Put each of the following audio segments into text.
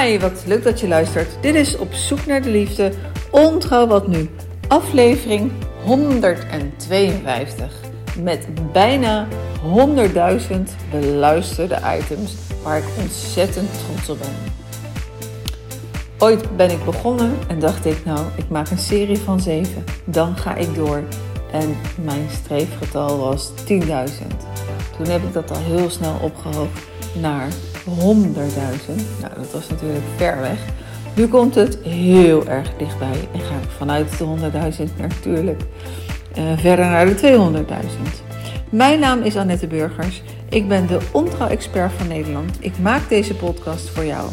Hi, wat leuk dat je luistert. Dit is Op zoek naar de liefde. Ontrouw wat nu. Aflevering 152. Met bijna 100.000 beluisterde items waar ik ontzettend trots op ben. Ooit ben ik begonnen en dacht ik, nou, ik maak een serie van 7. Dan ga ik door. En mijn streefgetal was 10.000. Toen heb ik dat al heel snel opgehoogd naar 100.000. Nou, dat was natuurlijk ver weg. Nu komt het heel erg dichtbij en ga ik vanuit de 100.000 natuurlijk uh, verder naar de 200.000. Mijn naam is Annette Burgers. Ik ben de ontrouw-expert van Nederland. Ik maak deze podcast voor jou.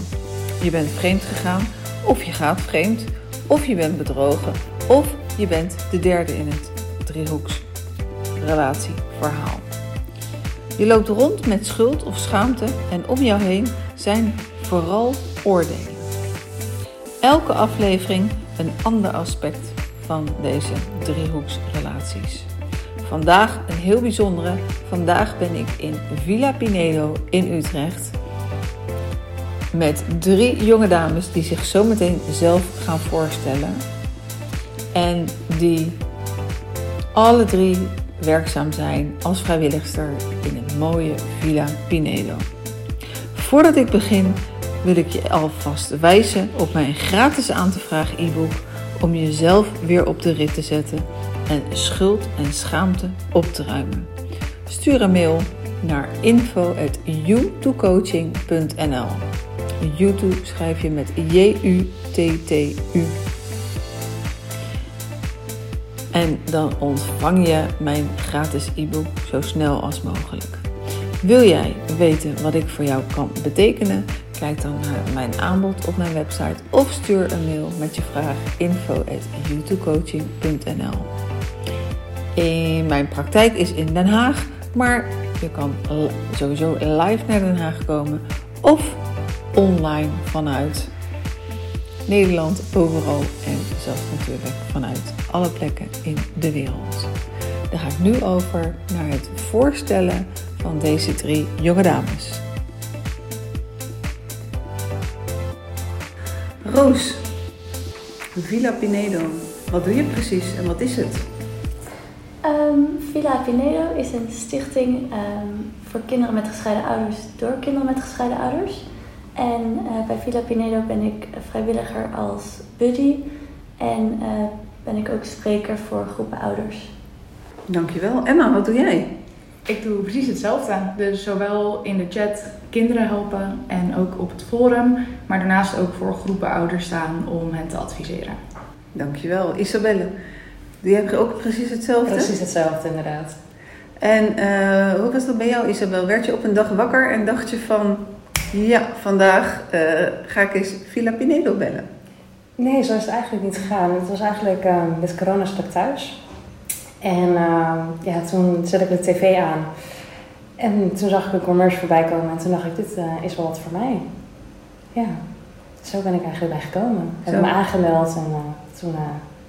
Je bent vreemd gegaan, of je gaat vreemd, of je bent bedrogen, of je bent de derde in het driehoeks relatieverhaal. Je loopt rond met schuld of schaamte en om jou heen zijn vooral oordelen. Elke aflevering een ander aspect van deze driehoeksrelaties. Vandaag een heel bijzondere. Vandaag ben ik in Villa Pinedo in Utrecht met drie jonge dames die zich zometeen zelf gaan voorstellen. En die alle drie werkzaam zijn als vrijwilligster in een mooie Villa Pinedo. Voordat ik begin wil ik je alvast wijzen op mijn gratis aan te vragen e-book om jezelf weer op de rit te zetten en schuld en schaamte op te ruimen. Stuur een mail naar info@youtubecoaching.nl. YouTube schrijf je met J-U-T-T-U. En dan ontvang je mijn gratis e-book zo snel als mogelijk. Wil jij weten wat ik voor jou kan betekenen? Kijk dan naar mijn aanbod op mijn website of stuur een mail met je vraag info@youtubecoaching.nl. In mijn praktijk is in Den Haag, maar je kan sowieso live naar Den Haag komen of online vanuit Nederland, overal en zelfs natuurlijk vanuit alle plekken in de wereld. Dan ga ik nu over naar het voorstellen van deze drie jonge dames. Roos, Villa Pinedo, wat doe je precies en wat is het? Um, Villa Pinedo is een stichting um, voor kinderen met gescheiden ouders door kinderen met gescheiden ouders. En uh, bij Villa Pinedo ben ik vrijwilliger als buddy en uh, ben ik ook spreker voor groepen ouders. Dankjewel. Emma, wat doe jij? Ik doe precies hetzelfde. Dus zowel in de chat kinderen helpen en ook op het forum, maar daarnaast ook voor groepen ouders staan om hen te adviseren. Dankjewel. Isabelle, doe jij ook precies hetzelfde? Precies hetzelfde, inderdaad. En uh, hoe was dat bij jou, Isabel? Werd je op een dag wakker en dacht je van, ja, vandaag uh, ga ik eens Villa Pinedo bellen? Nee, zo is het eigenlijk niet gegaan. Het was eigenlijk, uh, met corona stak thuis. En uh, ja, toen zette ik de tv aan. En toen zag ik een commercial voorbij komen. En toen dacht ik, dit is wel wat voor mij. Ja, zo ben ik eigenlijk bij gekomen. Heb ik me aangemeld en toen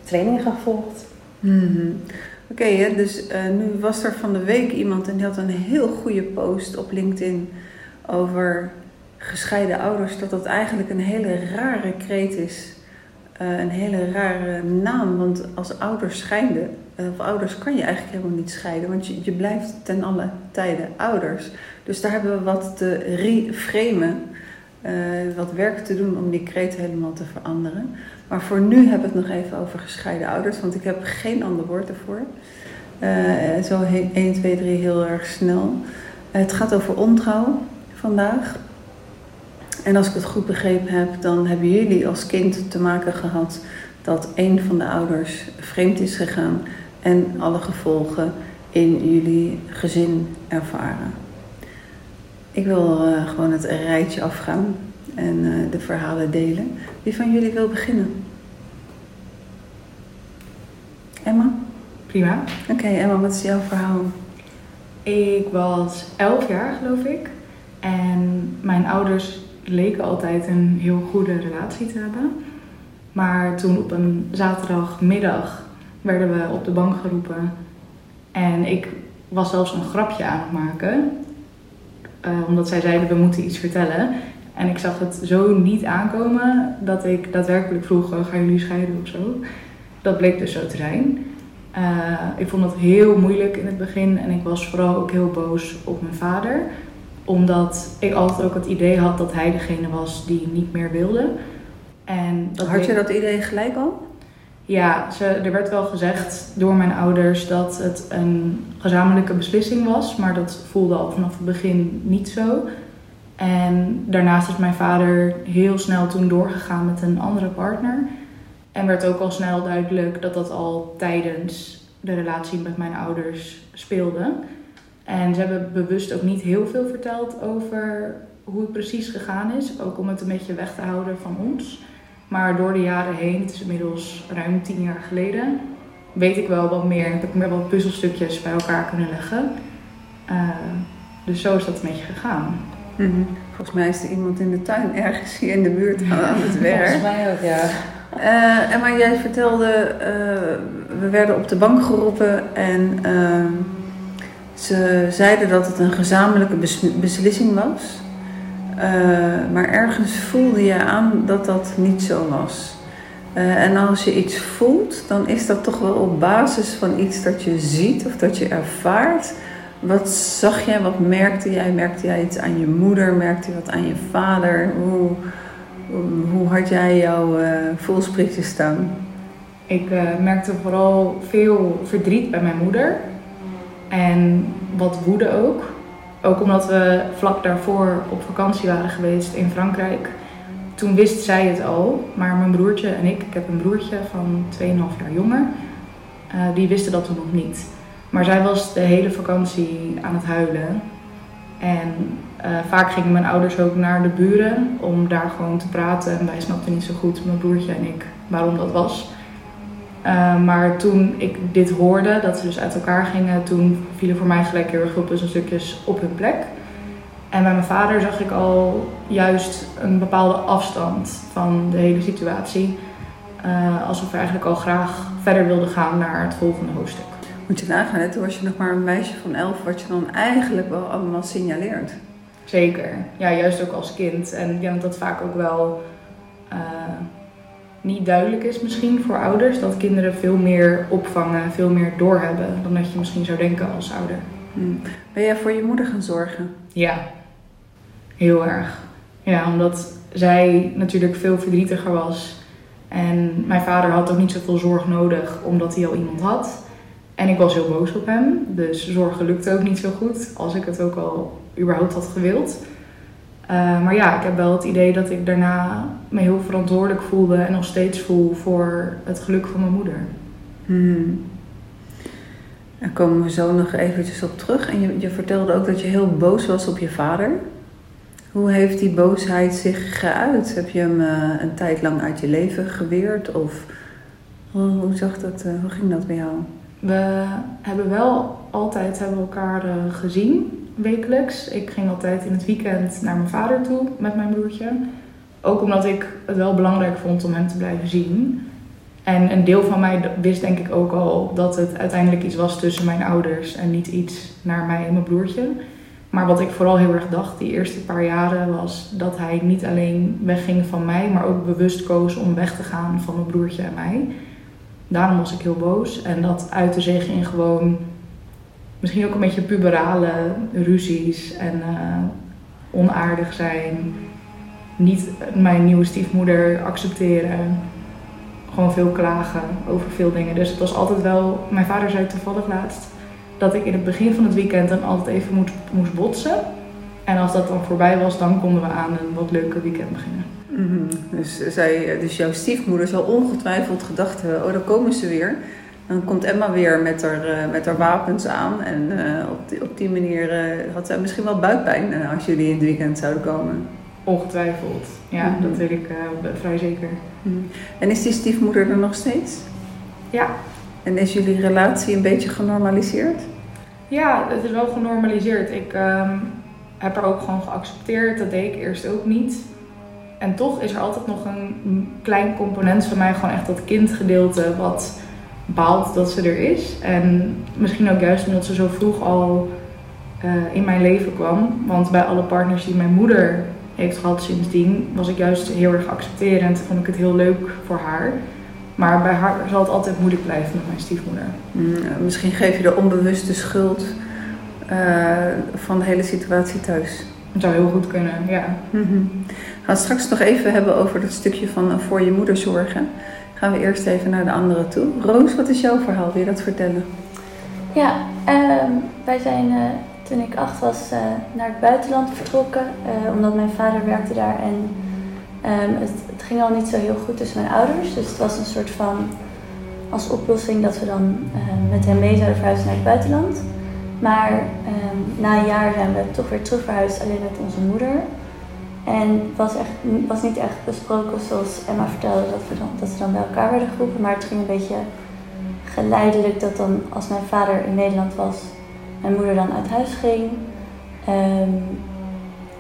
trainingen gevolgd. Mm -hmm. Oké, okay, dus nu was er van de week iemand en die had een heel goede post op LinkedIn over gescheiden ouders. Dat dat eigenlijk een hele rare kreet is. Uh, een hele rare naam, want als ouders scheiden, of ouders kan je eigenlijk helemaal niet scheiden, want je, je blijft ten alle tijden ouders. Dus daar hebben we wat te reframen, uh, wat werk te doen om die kreet helemaal te veranderen. Maar voor nu hebben we het nog even over gescheiden ouders, want ik heb geen ander woord ervoor. Zo 1, 2, 3 heel erg snel. het gaat over ontrouw vandaag. En als ik het goed begrepen heb, dan hebben jullie als kind te maken gehad dat een van de ouders vreemd is gegaan en alle gevolgen in jullie gezin ervaren. Ik wil uh, gewoon het rijtje afgaan en uh, de verhalen delen. Wie van jullie wil beginnen? Emma? Prima. Oké, okay, Emma, wat is jouw verhaal? Ik was elf jaar, geloof ik. En mijn ouders leken altijd een heel goede relatie te hebben. Maar toen op een zaterdagmiddag werden we op de bank geroepen. En ik was zelfs een grapje aan het maken. Uh, omdat zij zeiden, we moeten iets vertellen. En ik zag het zo niet aankomen dat ik daadwerkelijk vroeg: oh, gaan jullie scheiden of zo? Dat bleek dus zo te zijn. Uh, ik vond het heel moeilijk in het begin en ik was vooral ook heel boos op mijn vader. Omdat ik altijd ook het idee had dat hij degene was die niet meer wilde. En dat had je dat idee gelijk al? Ja, ze, er werd wel gezegd door mijn ouders dat het een gezamenlijke beslissing was, maar dat voelde al vanaf het begin niet zo. En daarnaast is mijn vader heel snel toen doorgegaan met een andere partner. En werd ook al snel duidelijk dat dat al tijdens de relatie met mijn ouders speelde. En ze hebben bewust ook niet heel veel verteld over hoe het precies gegaan is. Ook om het een beetje weg te houden van ons. Maar door de jaren heen, het is inmiddels ruim tien jaar geleden, weet ik wel wat meer. Heb ik meer wat puzzelstukjes bij elkaar kunnen leggen. Uh, dus zo is dat een beetje gegaan. Mhm. Volgens mij is er iemand in de tuin ergens hier in de buurt aan het werk. Volgens mij ook, ja. Uh, en maar jij vertelde, uh, we werden op de bank geroepen en uh, ze zeiden dat het een gezamenlijke beslissing was. maar ergens voelde je aan dat dat niet zo was. en als je iets voelt, dan is dat toch wel op basis van iets dat je ziet of dat je ervaart. Wat zag jij, wat merkte jij? Merkte jij iets aan je moeder? Merkte je wat aan je vader? Hoe, hoe had jij jouw uh, voelsprietjes staan? Ik merkte vooral veel verdriet bij mijn moeder. En wat woede ook. Ook omdat we vlak daarvoor op vakantie waren geweest in Frankrijk. Toen wist zij het al, maar mijn broertje en ik, ik heb een broertje van 2,5 jaar jonger, uh, die wisten dat toen nog niet. Maar zij was de hele vakantie aan het huilen. En uh, vaak gingen mijn ouders ook naar de buren om daar gewoon te praten. En wij snapten niet zo goed, mijn broertje en ik, waarom dat was. Uh, maar toen ik dit hoorde, dat ze dus uit elkaar gingen, toen vielen voor mij gelijk heel erg veel puzzelstukjes op hun plek. En bij mijn vader zag ik al juist een bepaalde afstand van de hele situatie. Uh, alsof hij eigenlijk al graag verder wilde gaan naar het volgende hoofdstuk. Moet je nagaan, hè? toen was je nog maar een meisje van elf, wat je dan eigenlijk wel allemaal signaleert. Zeker, ja, juist ook als kind. En ja, dat vaak ook wel uh, niet duidelijk is misschien voor ouders. Dat kinderen veel meer opvangen, veel meer doorhebben dan dat je misschien zou denken als ouder. Hmm. Ben jij voor je moeder gaan zorgen? Ja, heel erg. Ja, omdat zij natuurlijk veel verdrietiger was. En mijn vader had ook niet zoveel zorg nodig, omdat hij al iemand had. En ik was heel boos op hem. Dus zorgen lukte ook niet zo goed. Als ik het ook al überhaupt had gewild. Uh, maar ja, ik heb wel het idee dat ik daarna me heel verantwoordelijk voelde. En nog steeds voel voor het geluk van mijn moeder. Hmm. Daar komen we zo nog eventjes op terug. En je, je vertelde ook dat je heel boos was op je vader. Hoe heeft die boosheid zich geuit? Heb je hem uh, een tijd lang uit je leven geweerd? Of hoe, hoe zag dat, uh, hoe ging dat bij jou? We hebben wel altijd hebben elkaar uh, gezien, wekelijks. Ik ging altijd in het weekend naar mijn vader toe met mijn broertje. Ook omdat ik het wel belangrijk vond om hem te blijven zien. En een deel van mij wist denk ik ook al dat het uiteindelijk iets was tussen mijn ouders en niet iets naar mij en mijn broertje. Maar wat ik vooral heel erg dacht die eerste paar jaren was dat hij niet alleen wegging van mij, maar ook bewust koos om weg te gaan van mijn broertje en mij daarom was ik heel boos. En dat uitte zich in gewoon misschien ook een beetje puberale ruzies en uh, onaardig zijn. Niet mijn nieuwe stiefmoeder accepteren. Gewoon veel klagen over veel dingen. Dus het was altijd wel. Mijn vader zei toevallig laatst dat ik in het begin van het weekend dan altijd even moest, moest botsen. En als dat dan voorbij was, dan konden we aan een wat leuke weekend beginnen. Mm dus, zij, dus jouw stiefmoeder zal ongetwijfeld gedacht hebben, oh daar komen ze weer. Dan komt Emma weer met haar, uh, met haar wapens aan. En uh, op, die, op die manier uh, had zij misschien wel buikpijn als jullie in het weekend zouden komen. Ongetwijfeld, ja, mm -hmm. dat weet ik vrij zeker. Mm -hmm. En is die stiefmoeder er nog steeds? Ja. En is jullie relatie een beetje genormaliseerd? Ja, het is wel genormaliseerd. Ik um, heb haar ook gewoon geaccepteerd. Dat deed ik eerst ook niet. En toch is er altijd nog een klein component van mij, gewoon echt dat kindgedeelte, wat baalt dat ze er is. En misschien ook juist omdat ze zo vroeg al uh, in mijn leven kwam. Want bij alle partners die mijn moeder heeft gehad sindsdien, was ik juist heel erg accepterend. Vond ik het heel leuk voor haar. Maar bij haar zal het altijd moeilijk blijven met mijn stiefmoeder. Mm, misschien geef je de onbewuste schuld uh, van de hele situatie thuis. Dat zou heel goed kunnen, ja. Mm -hmm. We gaan het straks nog even hebben over dat stukje van voor je moeder zorgen. Gaan we eerst even naar de andere toe. Roos, wat is jouw verhaal? Wil je dat vertellen? Ja, uh, wij zijn eh, toen ik acht was naar het buitenland vertrokken. omdat mijn vader werkte daar en Um, het, het, ging al niet zo heel goed tussen mijn ouders. Dus het was een soort van als oplossing dat we dan met hem mee zouden verhuizen naar het buitenland. Maar um, na een jaar zijn we toch weer terug verhuisd alleen met onze moeder. En het was, echt, was niet echt besproken zoals Emma vertelde dat we, dat ze dan bij elkaar werden geroepen. Maar het ging een beetje geleidelijk dat dan als mijn vader in Nederland was, mijn moeder dan uit huis ging. Um,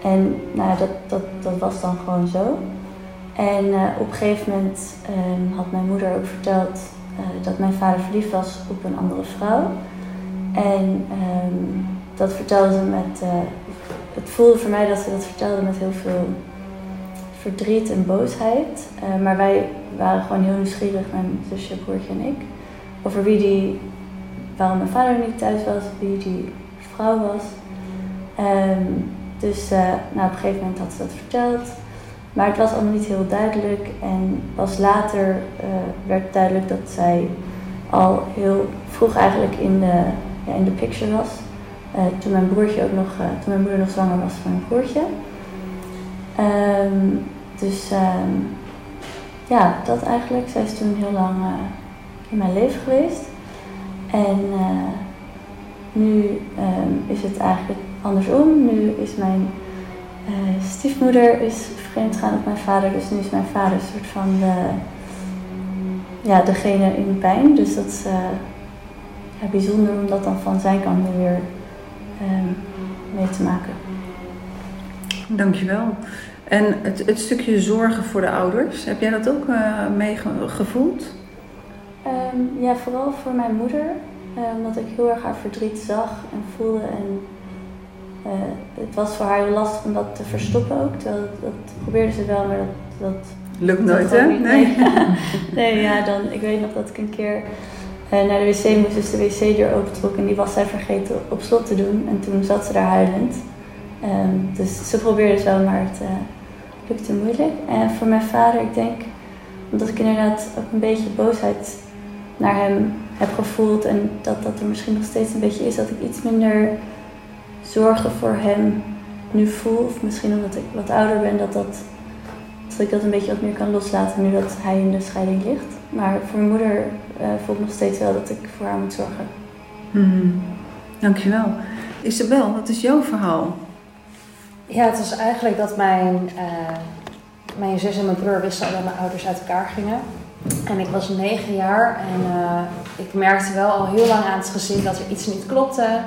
en nou, dat, dat, dat was dan gewoon zo. En uh, op een gegeven moment um, had mijn moeder ook verteld uh, dat mijn vader verliefd was op een andere vrouw. En um, dat vertelde ze met. Uh, het voelde voor mij dat ze dat vertelde met heel veel verdriet en boosheid. maar wij waren gewoon heel nieuwsgierig, mijn zusje, broertje en ik, over wie die. waarom mijn vader niet thuis was, wie die vrouw was. Um, dus uh, nou, op een gegeven moment had ze dat verteld. Maar het was allemaal niet heel duidelijk. En pas later uh, werd duidelijk dat zij al heel vroeg eigenlijk in de, ja, in de picture was. Uh, toen mijn broertje ook nog, toen mijn moeder nog zwanger was van mijn broertje. Um, dus um, ja, dat eigenlijk. Zij is toen heel lang in mijn leven geweest. En nu um, is het eigenlijk andersom. Nu is mijn stiefmoeder is vreemd gaan op mijn vader, dus nu is mijn vader een soort van de, ja, degene in pijn. Dus dat is bijzonder om dat dan van zijn kant weer mee te maken. Dankjewel. En het, het stukje zorgen voor de ouders, heb jij dat ook uh, meegevoeld? Um, ja, vooral voor mijn moeder. omdat ik heel erg haar verdriet zag en voelde en uh, het was voor haar lastig om dat te verstoppen ook. Terwijl dat, dat probeerde ze wel, maar dat... dat Lukt nooit, hè? Nee. nee, ja, dan, ik weet nog dat ik een keer naar de wc moest, dus de wc-deur opentrok en die was zij vergeten op slot te doen. En toen zat ze daar huilend. Um, dus ze probeerde het wel, maar het uh, lukte moeilijk. En voor mijn vader, ik denk, omdat ik inderdaad ook een beetje boosheid naar hem heb gevoeld en dat dat er misschien nog steeds een beetje is, dat ik iets minder zorgen voor hem nu voel. Of misschien omdat ik wat ouder ben, dat, dat, dat ik dat een beetje wat meer kan loslaten nu dat hij in de scheiding ligt. Maar voor mijn moeder uh, voel ik nog steeds wel dat ik voor haar moet zorgen. Mm, dankjewel. Isabel, wat is jouw verhaal? Ja, het was eigenlijk dat mijn, uh, mijn zus en mijn broer wisten al dat mijn ouders uit elkaar gingen. En ik was negen jaar en uh, ik merkte wel al heel lang aan het gezin dat er iets niet klopte.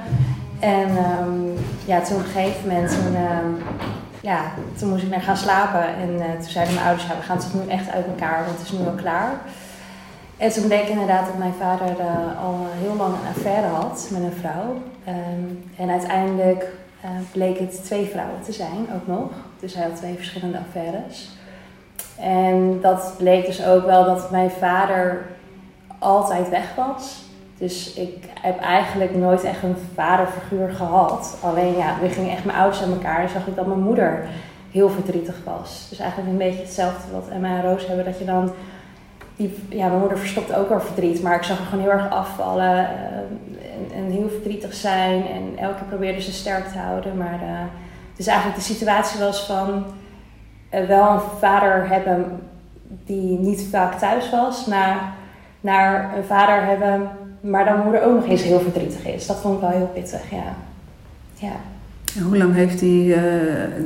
En um, ja, toen op een gegeven moment, toen, um, ja, toen moest ik naar gaan slapen. En uh, toen zeiden mijn ouders, ja, we gaan toch nu echt uit elkaar, want het is nu al klaar. En toen bleek inderdaad dat mijn vader uh, al heel lang een affaire had met een vrouw. Um, en uiteindelijk uh, bleek het twee vrouwen te zijn, ook nog. Dus hij had twee verschillende affaires. En dat bleek dus ook wel dat mijn vader altijd weg was. Dus ik heb eigenlijk nooit echt een vaderfiguur gehad. Alleen ja, we gingen echt mijn ouders aan elkaar en zag ik dat mijn moeder heel verdrietig was. Dus eigenlijk een beetje hetzelfde wat Emma en Roos hebben. Dat je dan, die, ja, mijn moeder verstopte ook wel verdriet, maar ik zag haar gewoon heel erg afvallen uh, en, heel verdrietig zijn. En elke keer probeerde ze sterk te houden. Maar uh, dus eigenlijk de situatie was van uh, wel een vader hebben die niet vaak thuis was, naar, naar een vader hebben maar dan moeder ook nog eens heel verdrietig is. Dat vond ik wel heel pittig, ja. ja. Hoe lang heeft die,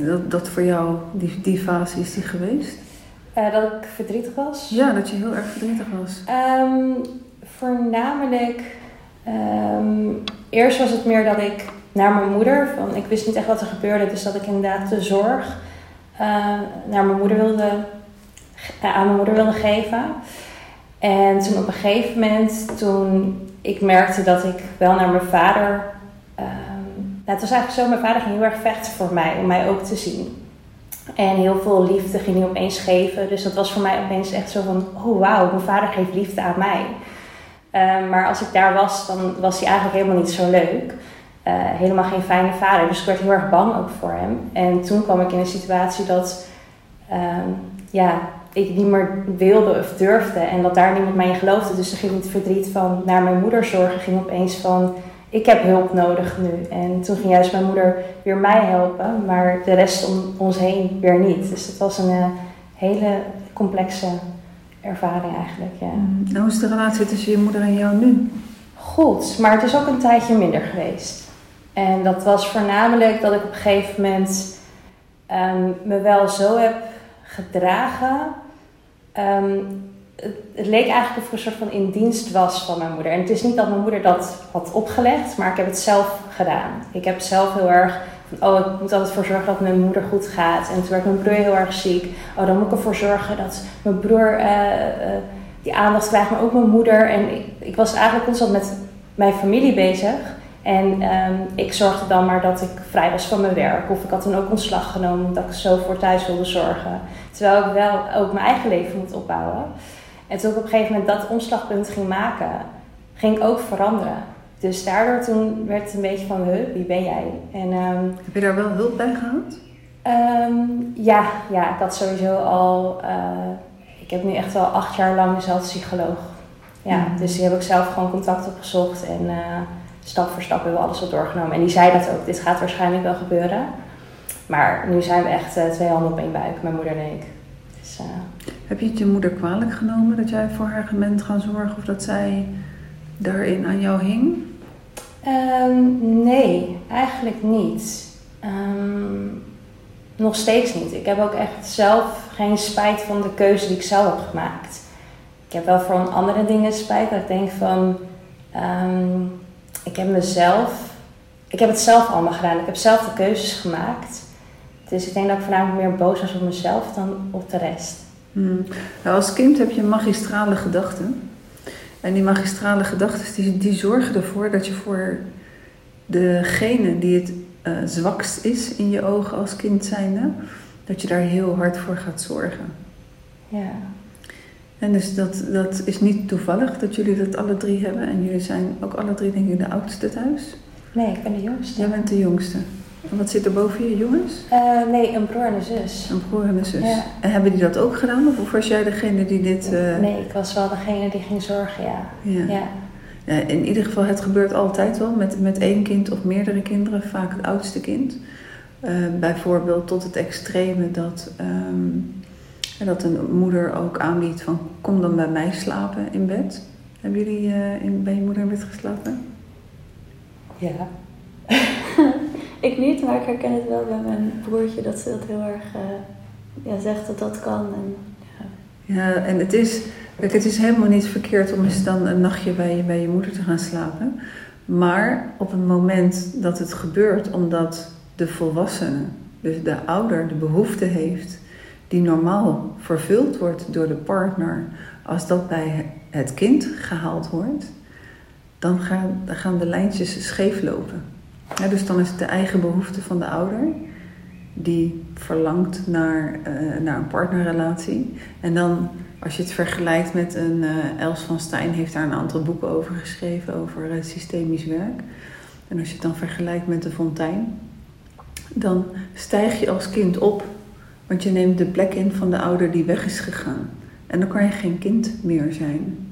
dat, dat voor jou, die, die fase is die geweest? Uh, dat ik verdrietig was? Ja, dat je heel erg verdrietig was. Um, voornamelijk, um, eerst was het meer dat ik naar mijn moeder, van, ik wist niet echt wat er gebeurde, dus dat ik inderdaad de zorg uh, naar mijn moeder wilde, aan mijn moeder wilde geven. En toen op een gegeven moment, toen ik merkte dat ik wel naar mijn vader. Um, nou, het was eigenlijk zo, mijn vader ging heel erg vechten voor mij, om mij ook te zien. En heel veel liefde ging hij opeens geven. Dus dat was voor mij opeens echt zo van: oh wauw, mijn vader geeft liefde aan mij. Ehm, maar als ik daar was, dan was hij eigenlijk helemaal niet zo leuk. Uh, helemaal geen fijne vader. Dus ik werd heel erg bang ook voor hem. En toen kwam ik in een situatie dat um, ja, ik niet meer wilde of durfde. En dat daar niemand mij in geloofde. Dus er ging het verdriet van naar mijn moeder zorgen. Ging opeens van ik heb hulp nodig nu. En toen ging juist mijn moeder weer mij helpen. Maar de rest om ons heen weer niet. Dus het was een uh, hele complexe ervaring eigenlijk. Ja. Mm. Nou, hoe is de relatie tussen je moeder en jou nu? Goed, maar het is ook een tijdje minder geweest. En dat was voornamelijk dat ik op een gegeven moment um, me wel zo heb gedragen. Um, het, leek eigenlijk of ik een soort van in dienst was van mijn moeder. En het is niet dat mijn moeder dat had opgelegd, maar ik heb het zelf gedaan. Ik heb zelf heel erg van, oh, ik moet altijd voor zorgen dat mijn moeder goed gaat. En toen werd mijn broer heel erg ziek. Oh, dan moet ik ervoor zorgen dat mijn broer uh, uh, die aandacht krijgt, maar ook mijn moeder. En ik, ik was eigenlijk constant met mijn familie bezig. En um, ik zorgde dan maar dat ik vrij was van mijn werk. Of ik had toen ook ontslag genomen omdat ik zo voor thuis wilde zorgen. Terwijl ik wel ook mijn eigen leven moet opbouwen. En toen ik op een gegeven moment dat omslagpunt ging maken, ging ik ook veranderen. Dus daardoor toen werd het een beetje van, huh, wie ben jij? En, um, Heb je daar wel hulp bij gehad? Um, ja, ja, ik had sowieso al... Uh, ik heb nu echt wel acht jaar lang dezelfde psycholoog. Ja, mm. dus die heb ik zelf gewoon contact opgezocht en uh, stap voor stap hebben we alles wat doorgenomen. En die zei dat ook, dit gaat waarschijnlijk wel gebeuren. Maar nu zijn we echt uh, twee handen op één buik, mijn moeder en ik. Dus, heb je het je moeder kwalijk genomen dat jij voor haar bent gaan zorgen of dat zij daarin aan jou hing? Um, nee, eigenlijk niet. Um, nog steeds niet. Ik heb ook echt zelf geen spijt van de keuze die ik zelf heb gemaakt. Ik heb wel voor andere dingen spijt. Dat ik denk van, um, ik heb mezelf, ik heb het zelf allemaal gedaan. Ik heb zelf de keuzes gemaakt. Dus ik denk dat ik voornamelijk meer boos was op mezelf dan op de rest. Hmm. Nou, als kind heb je magistrale gedachten. En die magistrale gedachten die, die zorgen ervoor dat je voor degene die het uh, zwakst is in je ogen als kind zijnde, dat je daar heel hard voor gaat zorgen. Ja. En dus dat, dat is niet toevallig dat jullie dat alle drie hebben. En jullie zijn ook alle drie denk ik de oudste thuis. Nee, ik ben de jongste. Jij bent de jongste. En wat zit er boven je jongens? Uh, nee, een broer en een zus. Een broer en een zus. Ja. En hebben die dat ook gedaan? Of was jij degene die dit... Uh... Nee, ik was wel degene die ging zorgen, ja. ja. ja. ja. in ieder geval, het gebeurt altijd wel met, met één kind of meerdere kinderen. Vaak het oudste kind. Uh, bijvoorbeeld tot het extreme dat, um, dat een moeder ook aanbiedt van... kom dan bij mij slapen in bed. Hebben jullie in, bij je moeder in bed geslapen? Ja. Ik niet, maar ik herken het wel bij mijn broertje dat ze dat heel erg uh, ja, zegt dat dat kan. En, ja. ja, en het is, het is helemaal niet verkeerd om eens dan een nachtje bij je, bij je moeder te gaan slapen. Maar op het moment dat het gebeurt, omdat de volwassene, dus de ouder, de behoefte heeft die normaal vervuld wordt door de partner, als dat bij het kind gehaald wordt, dan gaan, dan gaan de lijntjes scheef lopen dus dan is het de eigen behoefte van de ouder die verlangt naar, uh, naar een partnerrelatie. En dan, als je het vergelijkt met een uh, Els van Stein, heeft daar een aantal boeken over geschreven, over uh, systemisch werk. En als je het dan vergelijkt met de fontein, dan stijg je als kind op, want je neemt de plek in van de ouder die weg is gegaan. En dan kan je geen kind meer zijn.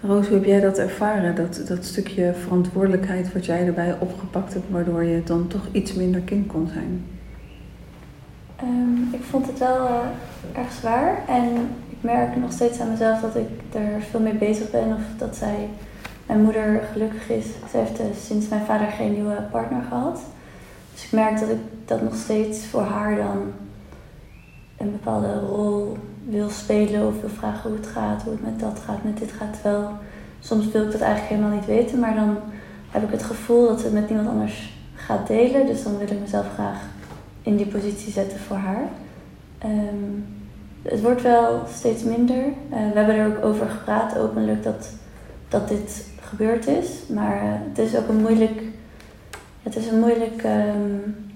Roos, hoe heb jij dat ervaren? Dat, dat stukje verantwoordelijkheid wat jij erbij opgepakt hebt, waardoor je dan toch iets minder kind kon zijn? Um, ik vond het wel uh, erg zwaar. En ik merk nog steeds aan mezelf dat ik er veel mee bezig ben. Of dat zij, mijn moeder gelukkig is. Ze heeft uh, sinds mijn vader geen nieuwe partner gehad. Dus ik merk dat ik dat nog steeds voor haar dan een bepaalde rol wil spelen of wil vragen hoe het gaat, hoe het met dat gaat, met dit gaat. Terwijl soms wil ik dat eigenlijk helemaal niet weten, maar dan heb ik het gevoel dat het met niemand anders gaat delen. Dus dan wil ik mezelf graag in die positie zetten voor haar. Um, het wordt wel steeds minder. Uh, we hebben er ook over gepraat, openlijk, dat, dat dit gebeurd is. Maar uh, het is ook een moeilijk. Het is een moeilijk. Um,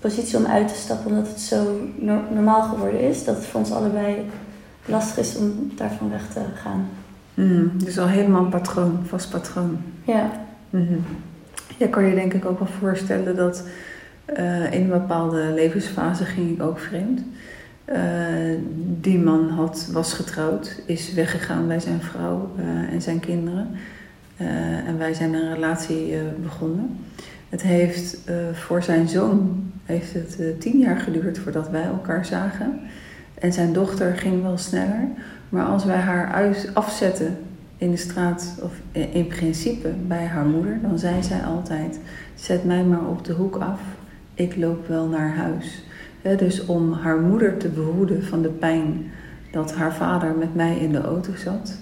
positie om uit te stappen, omdat het zo normaal geworden is, dat het voor ons allebei lastig is om daarvan weg te gaan. Mm, dus al helemaal een patroon, vast patroon. Ja. Mm Ja, kan je denk ik ook wel voorstellen dat uh, in een bepaalde levensfase ging ik ook vreemd. Uh, die man had, was getrouwd, is weggegaan bij zijn vrouw uh, en zijn kinderen. en wij zijn een relatie begonnen. Het heeft voor zijn zoon heeft het tien jaar geduurd voordat wij elkaar zagen. En zijn dochter ging wel sneller. Maar als wij haar afzetten in de straat, of in principe bij haar moeder, dan zei zij altijd: Zet mij maar op de hoek af, ik loop wel naar huis. dus om haar moeder te behoeden van de pijn dat haar vader met mij in de auto zat,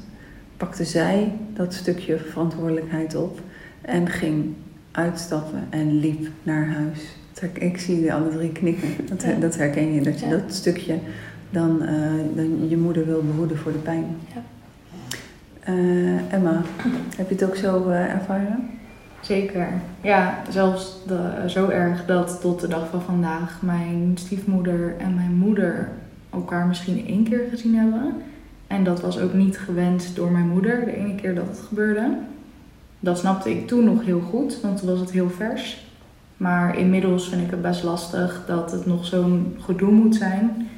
pakte zij dat stukje verantwoordelijkheid op en ging uitstappen en liep naar huis. Ik zie jullie alle drie knikken. Dat, dat herken je, dat je dat stukje dan, uh, dan je moeder wil behoeden voor de pijn. Ja. Uh, Emma, heb je het ook zo uh, ervaren? Zeker. Ja, zelfs de, zo erg dat tot de dag van vandaag mijn stiefmoeder en mijn moeder elkaar misschien één keer gezien hebben. En dat was ook niet gewenst door mijn moeder, de ene keer dat het gebeurde. Dat snapte ik toen nog heel goed, want toen was het heel vers. Maar inmiddels vind ik het best lastig dat het nog zo'n gedoe moet zijn.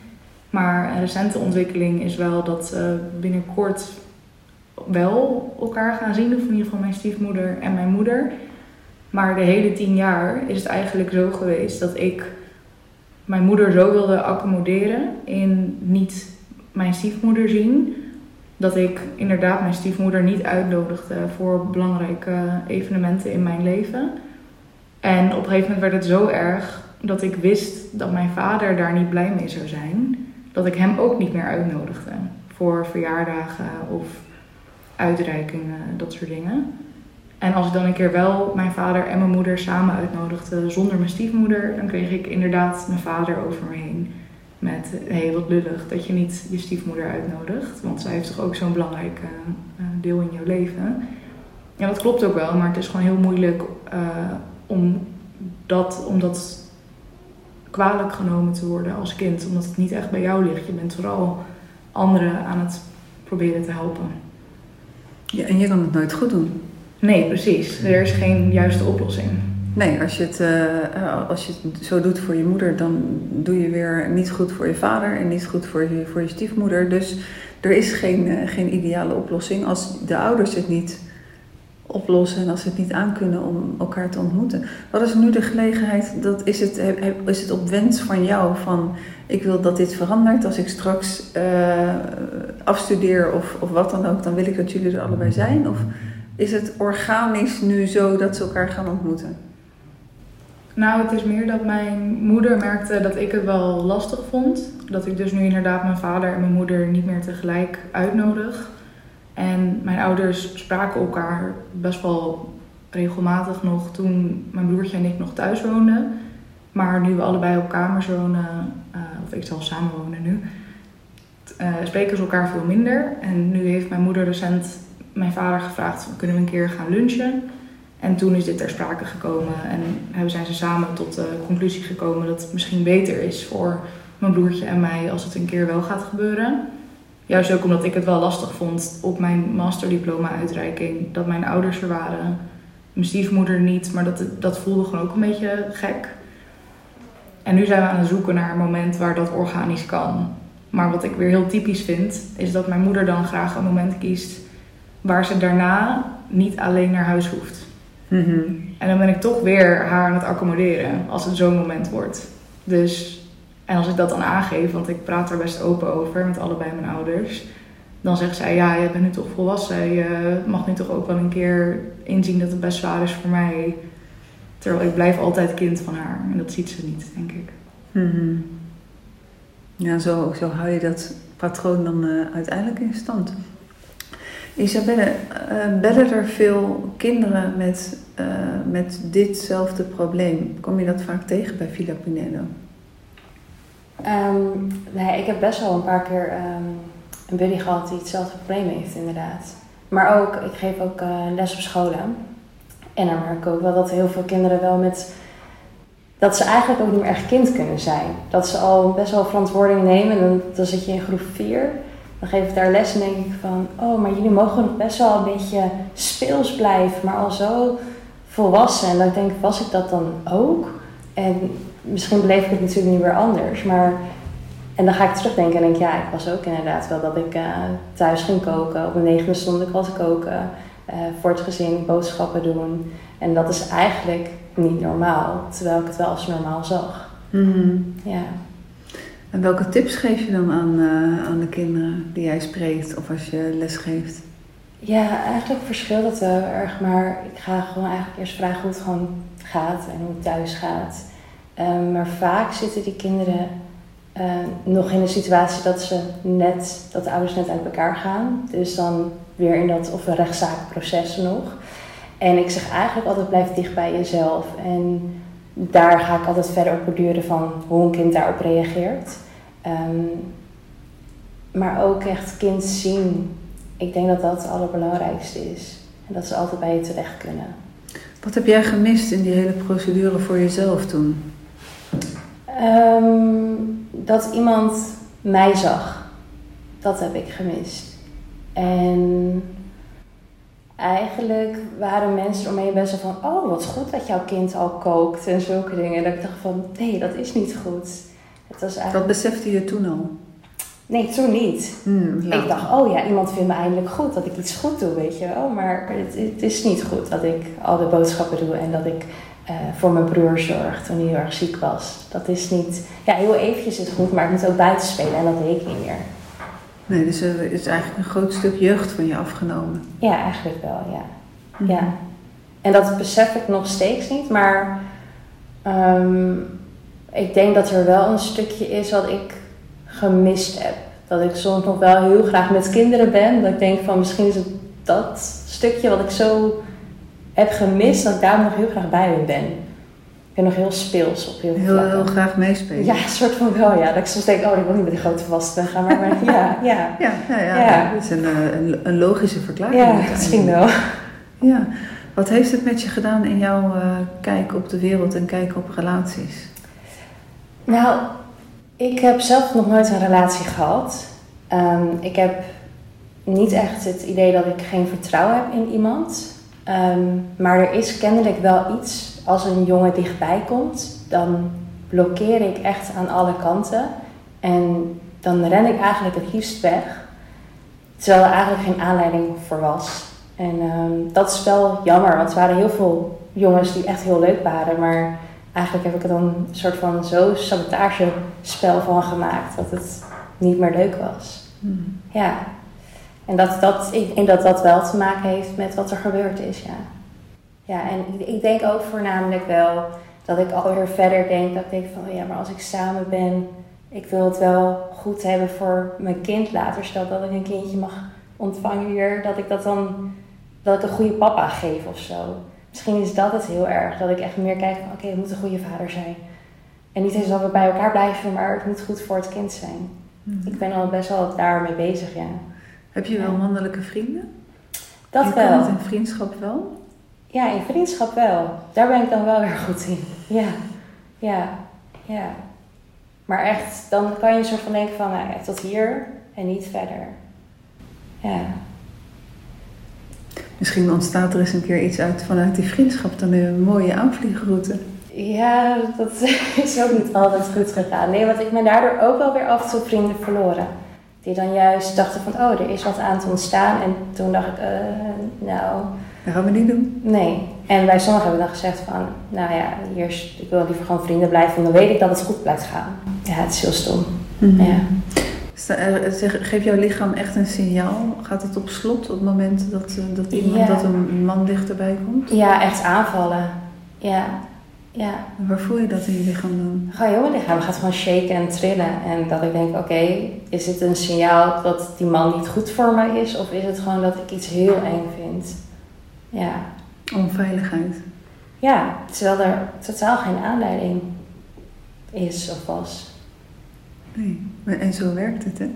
Maar een recente ontwikkeling is wel dat ze binnenkort wel elkaar gaan zien. Of in ieder geval mijn stiefmoeder en mijn moeder. Maar de hele tien jaar is het eigenlijk zo geweest dat ik mijn moeder zo wilde accommoderen in niet mijn stiefmoeder zien. Dat ik inderdaad mijn stiefmoeder niet uitnodigde voor belangrijke evenementen in mijn leven. En op een gegeven moment werd het zo erg dat ik wist dat mijn vader daar niet blij mee zou zijn dat ik hem ook niet meer uitnodigde voor verjaardagen of uitreikingen, dat soort dingen. En als ik dan een keer wel mijn vader en mijn moeder samen uitnodigde zonder mijn stiefmoeder, dan kreeg ik inderdaad mijn vader over me heen. Met, hé, wat lullig dat je niet je stiefmoeder uitnodigt, want zij heeft toch ook zo'n belangrijk uh, deel in jouw leven. Ja, dat klopt ook wel, maar het is gewoon heel moeilijk uh, om, dat, om dat kwalijk genomen te worden als kind, omdat het niet echt bij jou ligt. Je bent vooral anderen aan het proberen te helpen. Ja, en je kan het nooit goed doen. Nee, precies. Er is geen juiste oplossing. Nee, als je, het, uh, als je het zo doet voor je moeder, dan doe je weer niet goed voor je vader en niet goed voor je, voor je stiefmoeder. Dus er is geen, uh, geen ideale oplossing. Als de ouders het niet oplossen en als ze het niet aankunnen om elkaar te ontmoeten. Wat is nu de gelegenheid? Dat is, het, is het op wens van jou van ik wil dat dit verandert. Als ik straks uh, afstudeer of, of wat dan ook, dan wil ik dat jullie er allebei zijn? Of is het organisch nu zo dat ze elkaar gaan ontmoeten? Nou, het is meer dat mijn moeder merkte dat ik het wel lastig vond. Dat ik dus nu inderdaad mijn vader en mijn moeder niet meer tegelijk uitnodig. En mijn ouders spraken elkaar best wel regelmatig nog toen mijn broertje en ik nog thuis woonden. Maar nu we allebei op kamers wonen, uh, of ik zal samen wonen nu, uh, spreken ze elkaar veel minder. En nu heeft mijn moeder recent mijn vader gevraagd: kunnen we een keer gaan lunchen? En toen is dit ter sprake gekomen en hebben zijn ze samen tot de conclusie gekomen dat het misschien beter is voor mijn broertje en mij als het een keer wel gaat gebeuren. Juist ook omdat ik het wel lastig vond op mijn masterdiploma-uitreiking dat mijn ouders er waren. Mijn stiefmoeder niet, maar dat, dat voelde gewoon ook een beetje gek. En nu zijn we aan het zoeken naar een moment waar dat organisch kan. Maar wat ik weer heel typisch vind, is dat mijn moeder dan graag een moment kiest waar ze daarna niet alleen naar huis hoeft. Mhm. En dan ben ik toch weer haar aan het accommoderen als het zo'n moment wordt. Dus en als ik dat dan aangeef, want ik praat er best open over met allebei mijn ouders, dan zegt zij: Ja, je bent nu toch volwassen. Je mag nu toch ook wel een keer inzien dat het best zwaar is voor mij. Terwijl ik blijf altijd kind van haar. En dat ziet ze niet, denk ik. Mm Ja, zo, zo hou je dat patroon dan uh, uiteindelijk in stand. Isabelle, uh, bellen er veel kinderen met, uh, met ditzelfde probleem? Kom je dat vaak tegen bij Villa? Um, nee, ik heb best wel een paar keer um, een buddy gehad die hetzelfde probleem heeft, inderdaad. Maar ook, ik geef ook uh, les op scholen. En dan merk ik ook wel dat heel veel kinderen wel met dat ze eigenlijk ook niet meer echt kind kunnen zijn. Dat ze al best wel verantwoording nemen. En dan, dan zit je in groep 4. Dan geef ik daar les en denk ik van... Oh, maar jullie mogen nog best wel een beetje speels blijven. Maar al zo volwassen. En dan denk ik, was ik dat dan ook? En misschien beleef ik het natuurlijk niet weer anders. Maar... En dan ga ik terugdenken en denk ja, ik was ook inderdaad wel dat ik uh, thuis ging koken. Op een negende stond ik wat koken. Uh, voor het gezin boodschappen doen. En dat is eigenlijk niet normaal, terwijl ik het wel als normaal zag. Mm. Ja. En welke tips geef je dan aan, uh, aan de kinderen die jij spreekt of als je les geeft? Ja, eigenlijk verschilt het wel erg, maar ik ga gewoon eigenlijk eerst vragen hoe het gewoon gaat en hoe het thuis gaat. Um, maar vaak zitten die kinderen uh, nog in de situatie dat ze net, dat de ouders net uit elkaar gaan. Dus dan weer in dat, of een rechtszaakproces nog. En ik zeg eigenlijk altijd blijf dicht bij jezelf. En daar ga ik altijd verder op borduren van hoe een kind daarop reageert. Um, maar ook echt kind zien. Ik denk dat dat het allerbelangrijkste is. En dat ze altijd bij je terecht kunnen. Wat heb jij gemist in die hele procedure voor jezelf toen? Um, dat iemand mij zag. Dat heb ik gemist. En eigenlijk waren mensen omheen best wel van... oh, wat goed dat jouw kind al kookt en zulke dingen. Dat ik dacht van, nee, dat is niet goed. Het was eigenlijk... Dat besefte je toen al? Nee, toen niet. Hmm, ik dacht, oh ja, iemand vindt me eindelijk goed, dat ik iets goed doe, weet je wel. Maar het, het is niet goed dat ik al de boodschappen doe en dat ik uh, voor mijn broer zorg toen hij heel erg ziek was. Dat is niet... Ja, heel eventjes is het goed, maar ik moet ook buiten spelen en dat deed ik niet meer. Nee, dus er is eigenlijk een groot stuk jeugd van je afgenomen. Ja, eigenlijk wel, ja. Mm-hmm. ja. En dat besef ik nog steeds niet, maar um, ik denk dat er wel een stukje is wat ik gemist heb. Dat ik soms nog wel heel graag met kinderen ben. Dat ik denk van misschien is het dat stukje wat ik zo heb gemist, dat ik daar nog heel graag bij ben. Ik ben nog heel speels op heel veel heel, heel graag meespelen. Ja, een soort van wel, ja. Dat ik soms denk, oh, ik wil niet met die grote volwassenen gaan, maar, maar ja, ja. Ja, ja, ja, Ja. dat is een, eh, een, een logische verklaring. Ja, misschien wel. Ja. Wat heeft het met je gedaan in jouw eh, kijk op de wereld en kijk op relaties? Nou, ik heb zelf nog nooit een relatie gehad. Ehm, ik heb niet echt het idee dat ik geen vertrouwen heb in iemand. Ehm, maar er is kennelijk wel iets, als een jongen dichtbij komt, dan blokkeer ik echt aan alle kanten. En dan ren ik eigenlijk het liefst weg. Terwijl er eigenlijk geen aanleiding voor was. En ehm, dat is wel jammer, want er waren heel veel jongens die echt heel leuk waren. Maar eigenlijk heb ik er dan een soort van zo sabotagespel van gemaakt dat het niet meer leuk was. Hmm. Ja. En dat, dat, ik denk dat dat wel te maken heeft met wat er gebeurd is, ja. Ja, en ik, denk ook voornamelijk wel dat ik alweer verder denk, dat ik denk van, ja, maar als ik samen ben, ik wil het wel goed hebben voor mijn kind later. Stel dat ik een kindje mag ontvangen hier, dat ik dat dan, dat ik een goede papa geef of zo. Misschien is dat het heel erg, dat ik echt meer kijk van, oké, het moet een goede vader zijn. En niet eens dat we bij elkaar blijven, maar het moet goed voor het kind zijn. Hmm. Ik ben al best wel daarmee bezig, ja. Heb je wel mannelijke vrienden? Dat je kan wel. het in vriendschap wel? Ja, in vriendschap wel. Daar ben ik dan wel weer goed in. Ja, ja, ja. Maar echt, dan kan je soort van denken van, nou ja, tot hier en niet verder. Ja. Misschien ontstaat er eens een keer iets uit vanuit die vriendschap, dan een mooie aanvliegroute. Ja, dat is ook niet altijd goed gegaan. Nee, want ik ben daardoor ook wel weer af en toe vrienden verloren. Die dan juist dachten van, oh, er is wat aan te ontstaan. En toen dacht ik, eh, nou, Dat gaan we niet doen. nee. En bij sommigen hebben we dan gezegd van, nou ja, hier is, ik wil liever gewoon vrienden blijven. Want dan weet ik dat het goed blijft gaan. Ja, het is heel stom. Ja. Sta- eh, Geeft jouw lichaam echt een signaal? Gaat het op slot op het moment dat, eh, dat, iemand, Ja. dat een man dichterbij komt? ja, echt aanvallen. Ja, ja. Waar voel je dat in je lichaam dan? Gewoon heel mijn lichaam gaat gewoon shaken en trillen. En dat ik denk, oké, is het een signaal dat die man niet goed voor mij is? Of is het gewoon dat ik iets heel eng vind? Ja, Onveiligheid. ja terwijl er totaal geen aanleiding is of was. Nee. En zo werkt het, hè?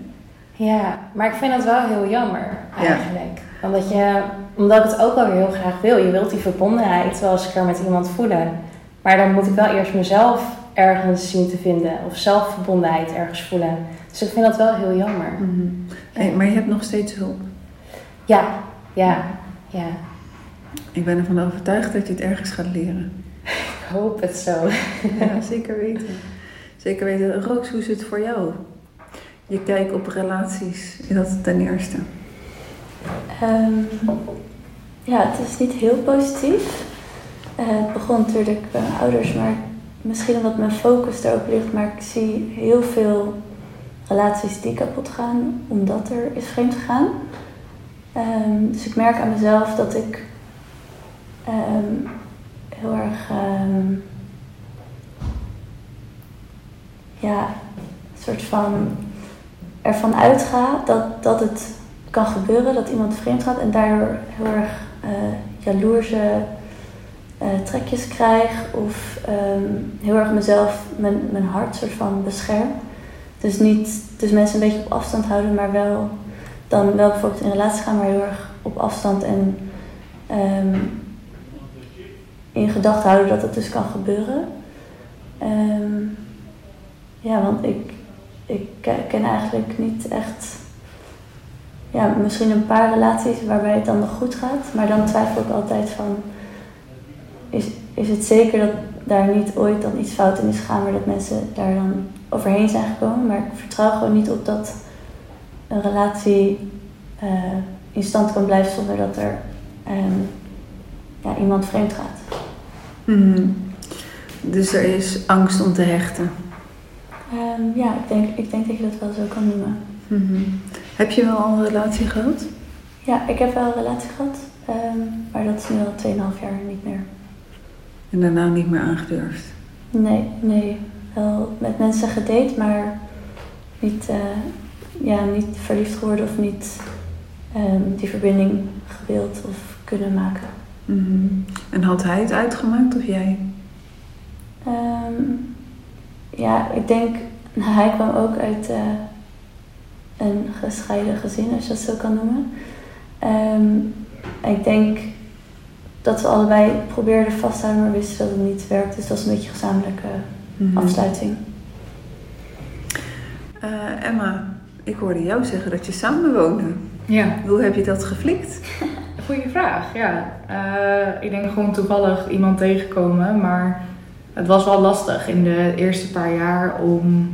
Ja, maar ik vind het wel heel jammer eigenlijk. Omdat, je, omdat ik het ook wel heel graag wil. Je wilt die verbondenheid wel eens een keer met iemand voelen. Maar dan moet ik wel eerst mezelf ergens zien te vinden of zelfverbondenheid ergens voelen. Dus ik vind dat wel heel jammer. Mhm. Hey, maar je hebt nog steeds hulp. Ja, ja, ja. Ik ben ervan overtuigd dat je het ergens gaat leren. Ik hoop het zo. Ja, zeker weten. Zeker weten. Roos, hoe is het voor jou? Je kijkt op relaties, is dat ten eerste? Ehm, ja, het is niet heel positief. Eh, het begon natuurlijk bij mijn ouders, maar misschien omdat mijn focus erop ligt, maar ik zie heel veel relaties die kapot gaan omdat er is vreemd gegaan. Ehm, dus ik merk aan mezelf dat ik ehm, heel erg ehm, ja, een soort van ervan uitga dat, dat het kan gebeuren dat iemand vreemd gaat en daardoor heel erg uh, jaloerse uh, trekjes krijg of um, heel erg mezelf, mijn, mijn hart soort van bescherm. Dus niet, dus mensen een beetje op afstand houden, maar wel dan wel bijvoorbeeld in relatie gaan, maar heel erg op afstand en um, in gedachten houden dat het dus kan gebeuren. Um, ja, want ik, ik ken eigenlijk niet echt. Ja, misschien een paar relaties waarbij het dan nog goed gaat, maar dan twijfel ik altijd van: is, is het zeker dat daar niet ooit dan iets fout in is gegaan, maar dat mensen daar dan overheen zijn gekomen? Maar ik vertrouw gewoon niet op dat een relatie uh, in stand kan blijven zonder dat er um, ja, iemand vreemd gaat. Mm. Dus er is angst om te hechten. Um, ja, ik denk, ik denk dat je dat wel zo kan noemen. Mm -hmm. Heb je wel al een relatie gehad? Ja, ik heb wel een relatie gehad, um, maar dat is nu al 2,5 jaar niet meer. En daarna niet meer aangedurfd? Nee, nee. Wel met mensen gedate, maar niet, uh, ja, niet verliefd geworden of niet um, die verbinding gewild of kunnen maken. Mm -hmm. En had hij het uitgemaakt of jij? Um, ja, ik denk, nou, hij kwam ook uit uh, een gescheiden gezin, als je dat zo kan noemen. Um, ik denk dat we allebei probeerden vast te houden, maar wisten dat het niet werkte. Dus dat was een beetje een gezamenlijke mm -hmm. afsluiting. Uh, Emma, ik hoorde jou zeggen dat je samen woonde. Ja. Hoe heb je dat geflikt? Goeie vraag, ja. Uh, ik denk gewoon toevallig iemand tegenkomen, maar het was wel lastig in de eerste paar jaar om.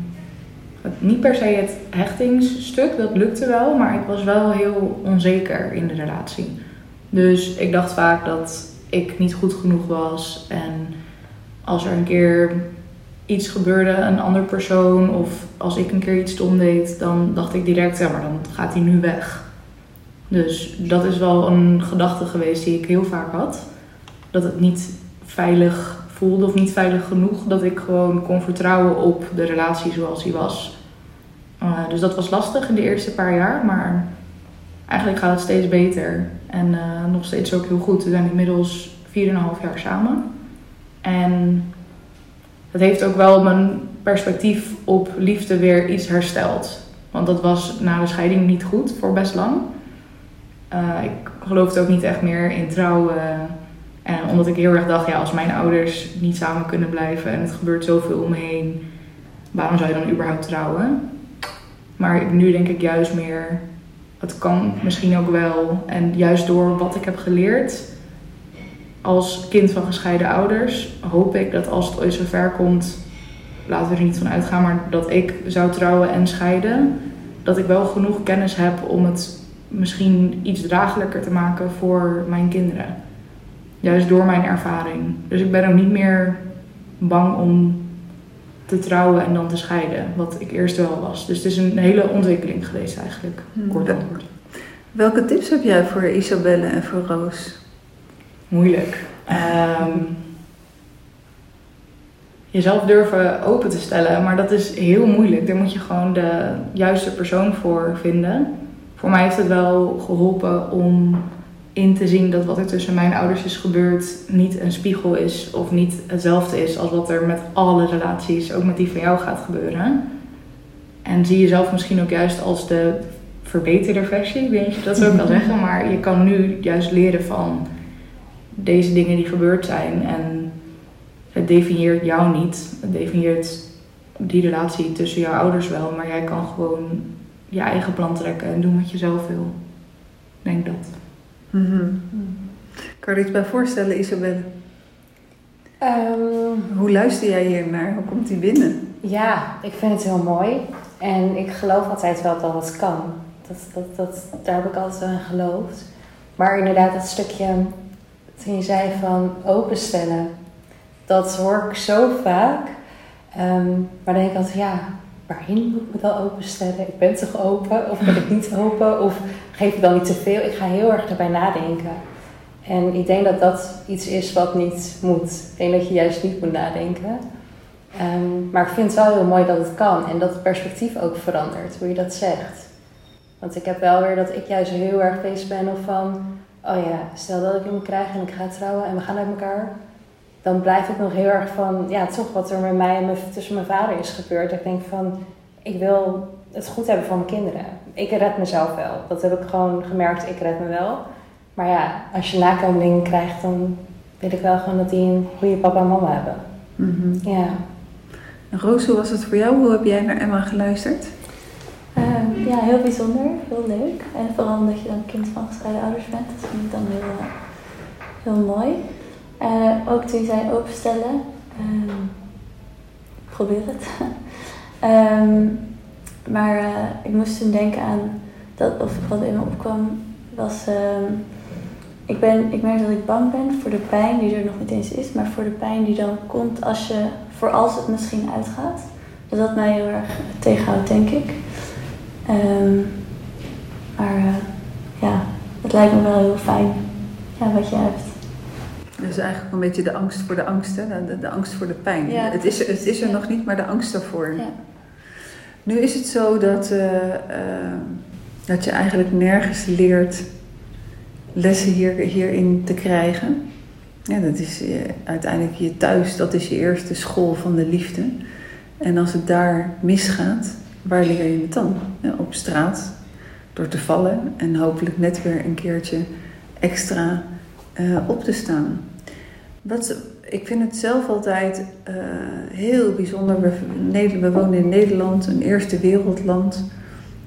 Niet per se het hechtingsstuk, dat lukte wel, maar ik was wel heel onzeker in de relatie. Dus ik dacht vaak dat ik niet goed genoeg was. En als er een keer iets gebeurde, een ander persoon, of als ik een keer iets stom deed, dan dacht ik direct, ja, maar dan gaat hij nu weg. Dus dat is wel een gedachte geweest die ik heel vaak had. Dat het niet veilig voelde of niet veilig genoeg dat ik gewoon kon vertrouwen op de relatie zoals die was. Uh, dus dat was lastig in de eerste paar jaar, maar eigenlijk gaat het steeds beter. En uh, nog steeds ook heel goed. We zijn inmiddels 4,5 jaar samen. En dat heeft ook wel mijn perspectief op liefde weer iets hersteld. Want dat was na de scheiding niet goed voor best lang. Uh, ik geloofde ook niet echt meer in trouwen. En omdat ik heel erg dacht, ja, als mijn ouders niet samen kunnen blijven en het gebeurt zoveel om me heen, waarom zou je dan überhaupt trouwen? Maar nu denk ik juist meer, het kan misschien ook wel. En juist door wat ik heb geleerd als kind van gescheiden ouders, hoop ik dat als het ooit zover komt, laten we er niet van uitgaan, maar dat ik zou trouwen en scheiden, dat ik wel genoeg kennis heb om het misschien iets draaglijker te maken voor mijn kinderen. Juist door mijn ervaring. Dus ik ben ook niet meer bang om te trouwen en dan te scheiden. Wat ik eerst wel was. Dus het is een hele ontwikkeling geweest eigenlijk. Kort antwoord. Welke tips heb jij voor Isabelle en voor Roos? Moeilijk. Um, jezelf durven open te stellen. Maar dat is heel moeilijk. Daar moet je gewoon de juiste persoon voor vinden. Voor mij heeft het wel geholpen om in te zien dat wat er tussen mijn ouders is gebeurd niet een spiegel is of niet hetzelfde is als wat er met alle relaties, ook met die van jou, gaat gebeuren. En zie jezelf misschien ook juist als de verbeterde versie, weet je dat zo kan zeggen. Maar je kan nu juist leren van deze dingen die gebeurd zijn. En het definieert jou niet. Het definieert die relatie tussen jouw ouders wel, maar jij kan gewoon je eigen plan trekken en doen wat je zelf wil. Denk dat. Mhm. Kan je er iets bij voorstellen, Isabelle? Ehm, Hoe luister jij hier naar? Hoe komt die binnen? ja, ik vind het heel mooi. En ik geloof altijd wel dat het kan. Dat, dat, dat, daar heb ik altijd wel in geloofd. Maar inderdaad, dat stukje toen je zei van openstellen. Dat hoor ik zo vaak. Ehm, maar dan denk ik altijd, ja, waarin moet ik me dan openstellen? Ik ben toch open? Of ben ik niet open? Of geef ik dan niet te veel? Ik ga heel erg erbij nadenken. En ik denk dat dat iets is wat niet moet. Ik denk dat je juist niet moet nadenken. Ehm, maar ik vind het wel heel mooi dat het kan en dat het perspectief ook verandert, hoe je dat zegt. Want ik heb wel weer dat ik juist heel erg bezig ben of van, oh ja, stel dat ik hem krijg en ik ga trouwen en we gaan uit elkaar. Dan blijf ik nog heel erg van, ja, toch wat er met mij en tussen mijn vader is gebeurd. Ik denk van, ik wil het goed hebben voor mijn kinderen. Ik red mezelf wel. Dat heb ik gewoon gemerkt, ik red me wel. Maar ja, als je nakomelingen krijgt, dan wil ik wel gewoon dat die een goede papa en mama hebben. Mhm. Ja. En Roos, hoe was het voor jou? Hoe heb jij naar Emma geluisterd? Ehm, ja, heel bijzonder, heel leuk. En vooral omdat je dan kind van gescheiden ouders bent. Dat vind ik dan heel, eh, heel mooi. Eh, ook toen je zei openstellen. ehm, ik probeer het. Ehm, maar eh, ik moest toen denken aan, dat, of wat in me opkwam, was... ehm, ik, ben, ik merk dat ik bang ben voor de pijn die er nog niet eens is, maar voor de pijn die dan komt als je, voor als het misschien uitgaat. Dat dat mij heel erg tegenhoudt, denk ik. Ehm, maar eh, ja, het lijkt me wel heel fijn ja, wat je hebt. Dat is eigenlijk een beetje de angst voor de angst, hè? De, de, de angst voor de pijn. Ja. Het, is, het is er Ja. nog niet, maar de angst daarvoor. Ja. Nu is het zo dat, eh, eh, dat je eigenlijk nergens leert lessen hier, hierin te krijgen. Ja, dat is eh, uiteindelijk je thuis, dat is je eerste school van de liefde. En als het daar misgaat, waar leer je het dan? Ja, op straat, door te vallen en hopelijk net weer een keertje extra op te staan. Wat, ik vind het zelf altijd eh, heel bijzonder. We, wonen in Nederland, een eerste wereldland.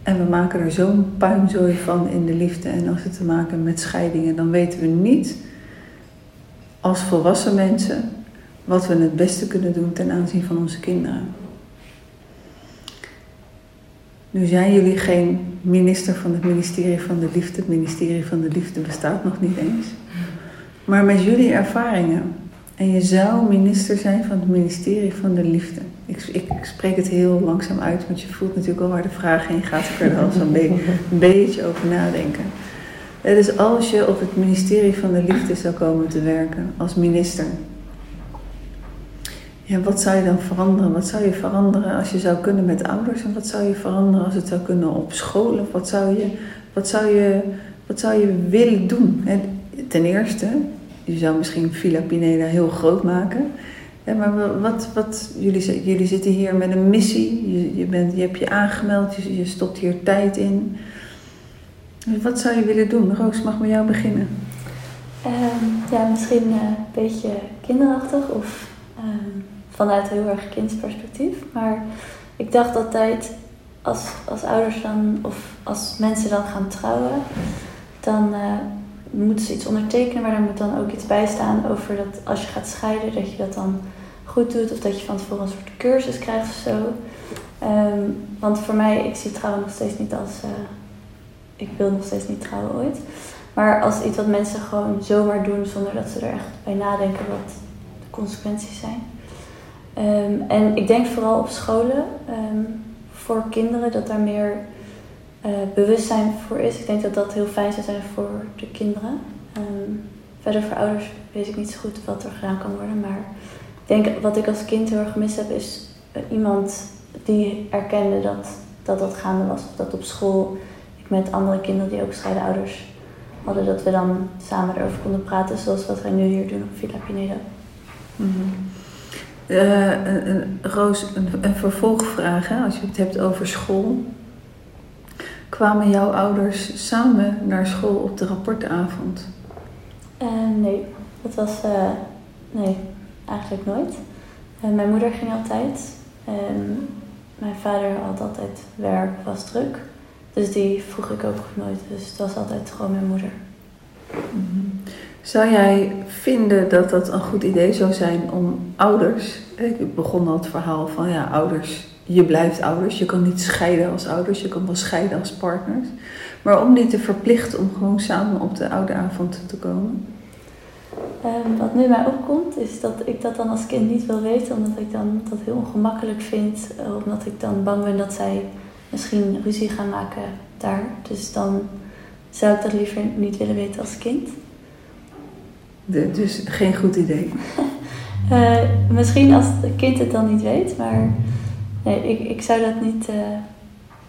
En we maken er zo'n puinzooi van in de liefde. En als het te maken met scheidingen, dan weten we niet als volwassen mensen wat we het beste kunnen doen ten aanzien van onze kinderen. Nu zijn jullie geen minister van het ministerie van de liefde. Het ministerie van de liefde bestaat nog niet eens. Maar met jullie ervaringen. En je zou minister zijn van het ministerie van de liefde. Ik, ik spreek het heel langzaam uit, want je voelt natuurlijk al waar de vraag heen gaat. Ik kan er al zo'n een beetje over nadenken. Eh, Dus als je op het ministerie van de liefde zou komen te werken als minister. Ja, wat zou je dan veranderen? Wat zou je veranderen als je zou kunnen met ouders? En wat zou je veranderen als het zou kunnen op school? Of wat zou je, wat zou je, wat zou je willen doen? En ten eerste, je zou misschien Villa Pineda heel groot maken. Maar wa- wat, wat, jullie, jullie zitten hier met een missie. Je, je, bent, je hebt je aangemeld, je, stopt hier tijd in. Wat zou je willen doen? Roos, mag met jou beginnen. Ehm, ja, misschien eh, een beetje kinderachtig of ehm, vanuit heel erg kindsperspectief. Maar ik dacht altijd, als, als ouders dan, of als mensen dan gaan trouwen, dan eh, moeten ze iets ondertekenen, maar daar moet dan ook iets bij staan over dat als je gaat scheiden, dat je dat dan goed doet of dat je van tevoren een soort cursus krijgt of zo. Ehm, want voor mij, ik zie trouwen nog steeds niet als, eh, ik wil nog steeds niet trouwen ooit. Maar als iets wat mensen gewoon zomaar doen zonder dat ze er echt bij nadenken wat de consequenties zijn. Ehm, en ik denk vooral op scholen ehm, voor kinderen dat daar meer eh, bewustzijn voor is. Ik denk dat dat heel fijn zou zijn voor de kinderen. Ehm, verder voor ouders weet ik niet zo goed wat er gedaan kan worden. Maar ik denk wat ik als kind heel erg gemist heb is eh, iemand die erkende dat, dat dat gaande was. Of dat op school ik met andere kinderen die ook gescheiden ouders hadden, dat we dan samen erover konden praten. Zoals wat wij nu hier doen op Villa een- een- Roos, een, vervolgvraag. Als je het hebt over school. Kwamen jouw ouders samen naar school op de rapportavond? Eh, nee, dat was. eh, nee. eigenlijk nooit. En mijn moeder ging altijd. En mijn vader had altijd werk, was druk. Dus die vroeg ik ook nooit. Dus het was altijd gewoon mijn moeder. Mhm. Zou jij vinden dat dat een goed idee zou zijn om ouders... Ik begon al het verhaal van ja, ouders, je blijft ouders. Je kan niet scheiden als ouders, je kan wel scheiden als partners. Maar om die te verplichten om gewoon samen op de ouderavond te komen? Um, wat nu mij opkomt, is dat ik dat dan als kind niet wil weten, omdat ik dan dat heel ongemakkelijk vind. Omdat ik dan bang ben dat zij misschien ruzie gaan maken daar. Dus dan zou ik dat liever niet willen weten als kind. De, dus geen goed idee? uh, misschien als het kind het dan niet weet, maar nee, ik, ik zou dat niet uh,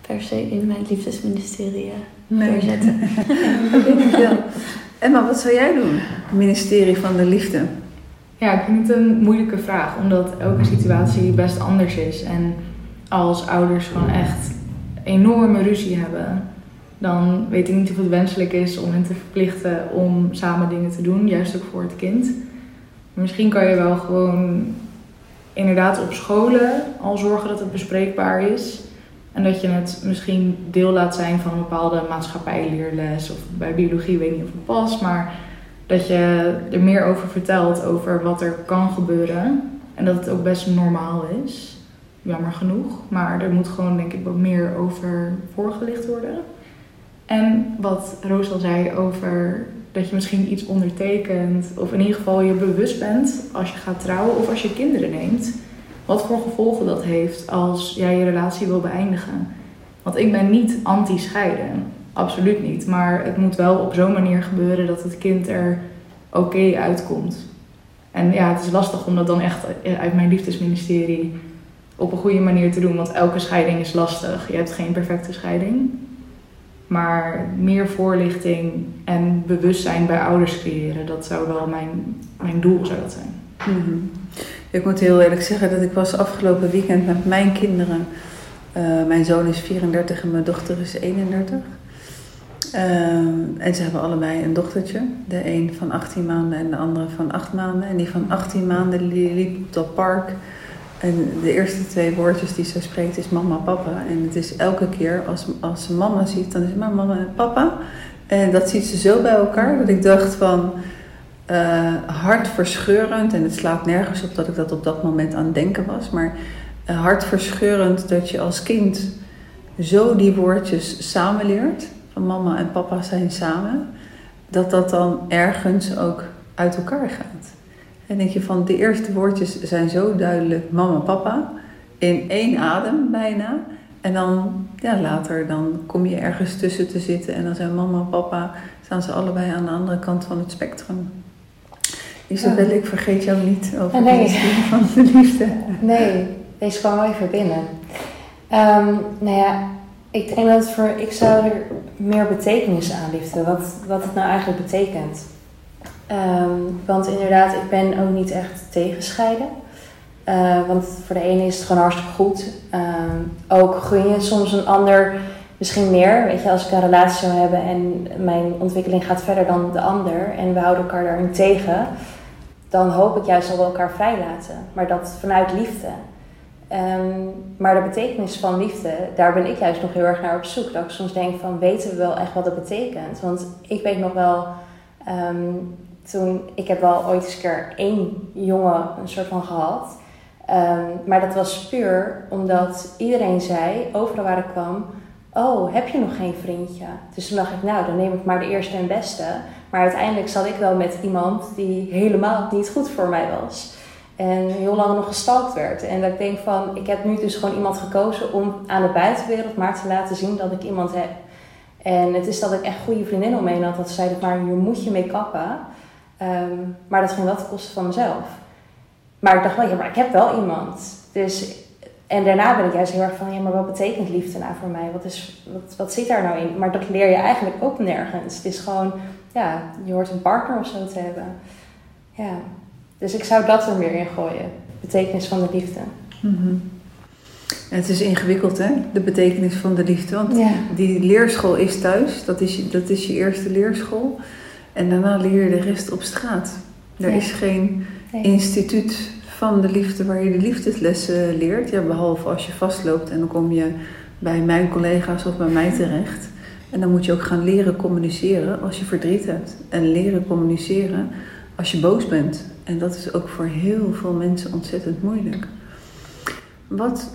per se in mijn liefdesministerie uh, nee. verzetten. Emma, wat zou jij doen? Ministerie van de Liefde. Ja, ik vind het een moeilijke vraag, omdat elke situatie best anders is. En als ouders gewoon echt enorme ruzie hebben, dan weet ik niet of het wenselijk is om hen te verplichten om samen dingen te doen, juist ook voor het kind. Misschien kan je wel gewoon inderdaad op scholen al zorgen dat het bespreekbaar is. En dat je het misschien deel laat zijn van een bepaalde maatschappijleerles of bij biologie, weet niet of het past, maar dat je er meer over vertelt over wat er kan gebeuren. En dat het ook best normaal is. Jammer genoeg. Maar er moet gewoon denk ik wat meer over voorgelicht worden. En wat Roos al zei over dat je misschien iets ondertekent. Of in ieder geval je bewust bent als je gaat trouwen of als je kinderen neemt wat voor gevolgen dat heeft als jij je relatie wil beëindigen. Want ik ben niet anti-scheiden, absoluut niet. Maar het moet wel op zo'n manier gebeuren dat het kind er oké uitkomt. En ja, het is lastig om dat dan echt uit mijn liefdesministerie op een goede manier te doen. Want elke scheiding is lastig. Je hebt geen perfecte scheiding. Maar meer voorlichting en bewustzijn bij ouders creëren, dat zou wel mijn, mijn doel zou dat zijn. Mm ik moet heel eerlijk zeggen dat ik was afgelopen weekend met mijn kinderen. Uh, mijn zoon is 34 en mijn dochter is 31. Uh, en ze hebben allebei een dochtertje. De een van 18 maanden en de andere van 8 maanden. En die van 18 maanden liep op dat park. En de eerste twee woordjes die ze spreekt is mama, papa. En het is elke keer als, als ze mama ziet, dan is het maar mama en papa. En dat ziet ze zo bij elkaar dat ik dacht van uh, hartverscheurend. En het slaat nergens op dat ik dat op dat moment aan het denken was. Maar uh, hartverscheurend dat je als kind zo die woordjes samen leert. Van mama en papa zijn samen. Dat dat dan ergens ook uit elkaar gaat. En denk je van de eerste woordjes zijn zo duidelijk mama papa. In één adem bijna. En dan ja, later dan kom je ergens tussen te zitten. En dan zijn mama en papa staan ze allebei aan de andere kant van het spectrum. Isabel, ik vergeet jou niet over nee. van de liefde. Nee, deze kwam wel even binnen. Um, nou ja, ik denk dat voor, ik zou er meer betekenis aan liefde, wat, wat het nou eigenlijk betekent. Um, want inderdaad, ik ben ook niet echt tegenscheiden. Uh, want voor de ene is het gewoon hartstikke goed. Um, ook gun je soms een ander misschien meer. Weet je, als ik een relatie zou hebben en mijn ontwikkeling gaat verder dan de ander en we houden elkaar daarin tegen, dan hoop ik juist dat we elkaar vrijlaten. Maar dat vanuit liefde. Um, maar de betekenis van liefde, daar ben ik juist nog heel erg naar op zoek. Dat ik soms denk van, weten we wel echt wat dat betekent? Want ik weet nog wel, toen, ik heb wel ooit eens een keer één jongen een soort van gehad. Um, maar dat was puur omdat iedereen zei, overal waar ik kwam, oh, heb je nog geen vriendje? Dus toen dacht ik, nou, dan neem ik maar de eerste en beste. Maar uiteindelijk zat ik wel met iemand die helemaal niet goed voor mij was. En heel lang nog gestalkt werd. En dat ik denk van, ik heb nu dus gewoon iemand gekozen om aan de buitenwereld maar te laten zien dat ik iemand heb. En het is dat ik echt goede vriendinnen omheen had. Dat ze zeiden, maar hier moet je mee kappen. Um, maar dat ging wel ten koste van mezelf. Maar ik dacht wel, ja, maar ik heb wel iemand. Dus en daarna ben ik juist heel erg van, ja, maar wat betekent liefde nou voor mij? Wat, is, wat, wat zit daar nou in? Maar dat leer je eigenlijk ook nergens. Het is gewoon, ja, je hoort een partner of zo te hebben. Ja, dus ik zou dat er meer in gooien. Betekenis van de liefde. Mm het is ingewikkeld, hè? De betekenis van de liefde. Want die leerschool is thuis. Dat is, dat is je eerste leerschool. En daarna leer je de rest op straat. Er is geen instituut van de liefde waar je de liefdeslessen leert. Ja, behalve als je vastloopt en dan kom je bij mijn collega's of bij mij terecht. En dan moet je ook gaan leren communiceren als je verdriet hebt. En leren communiceren als je boos bent. En dat is ook voor heel veel mensen ontzettend moeilijk. Wat.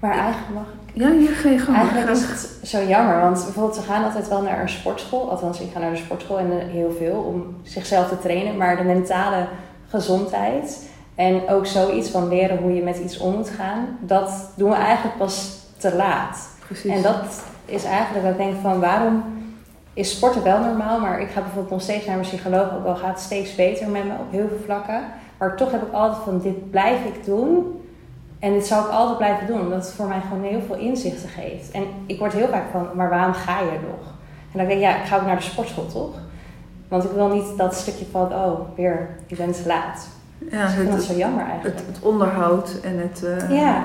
Maar eigenlijk mag ik. Ja, je ga je gang. Eigenlijk is het zo jammer, want bijvoorbeeld we gaan altijd wel naar een sportschool. Althans, ik ga naar de sportschool en eh, heel veel om zichzelf te trainen. Maar de mentale gezondheid en ook zoiets van leren hoe je met iets om moet gaan, dat doen we eigenlijk pas te laat. Precies. En dat is eigenlijk dat ik denk van waarom is sporten wel normaal, maar ik ga bijvoorbeeld nog steeds naar mijn psycholoog, ook al gaat het steeds beter met me op heel veel vlakken. Maar toch heb ik altijd van dit blijf ik doen en dit zal ik altijd blijven doen, omdat het voor mij gewoon heel veel inzichten geeft. En ik word heel vaak van, maar waarom ga je nog? En dan denk ik, ja, ik ga ook naar de sportschool toch? Want ik wil niet dat stukje van, oh, weer, je bent te laat. ja, Ik vind dat het, zo jammer eigenlijk. het, het onderhoud en het. eh, Ja.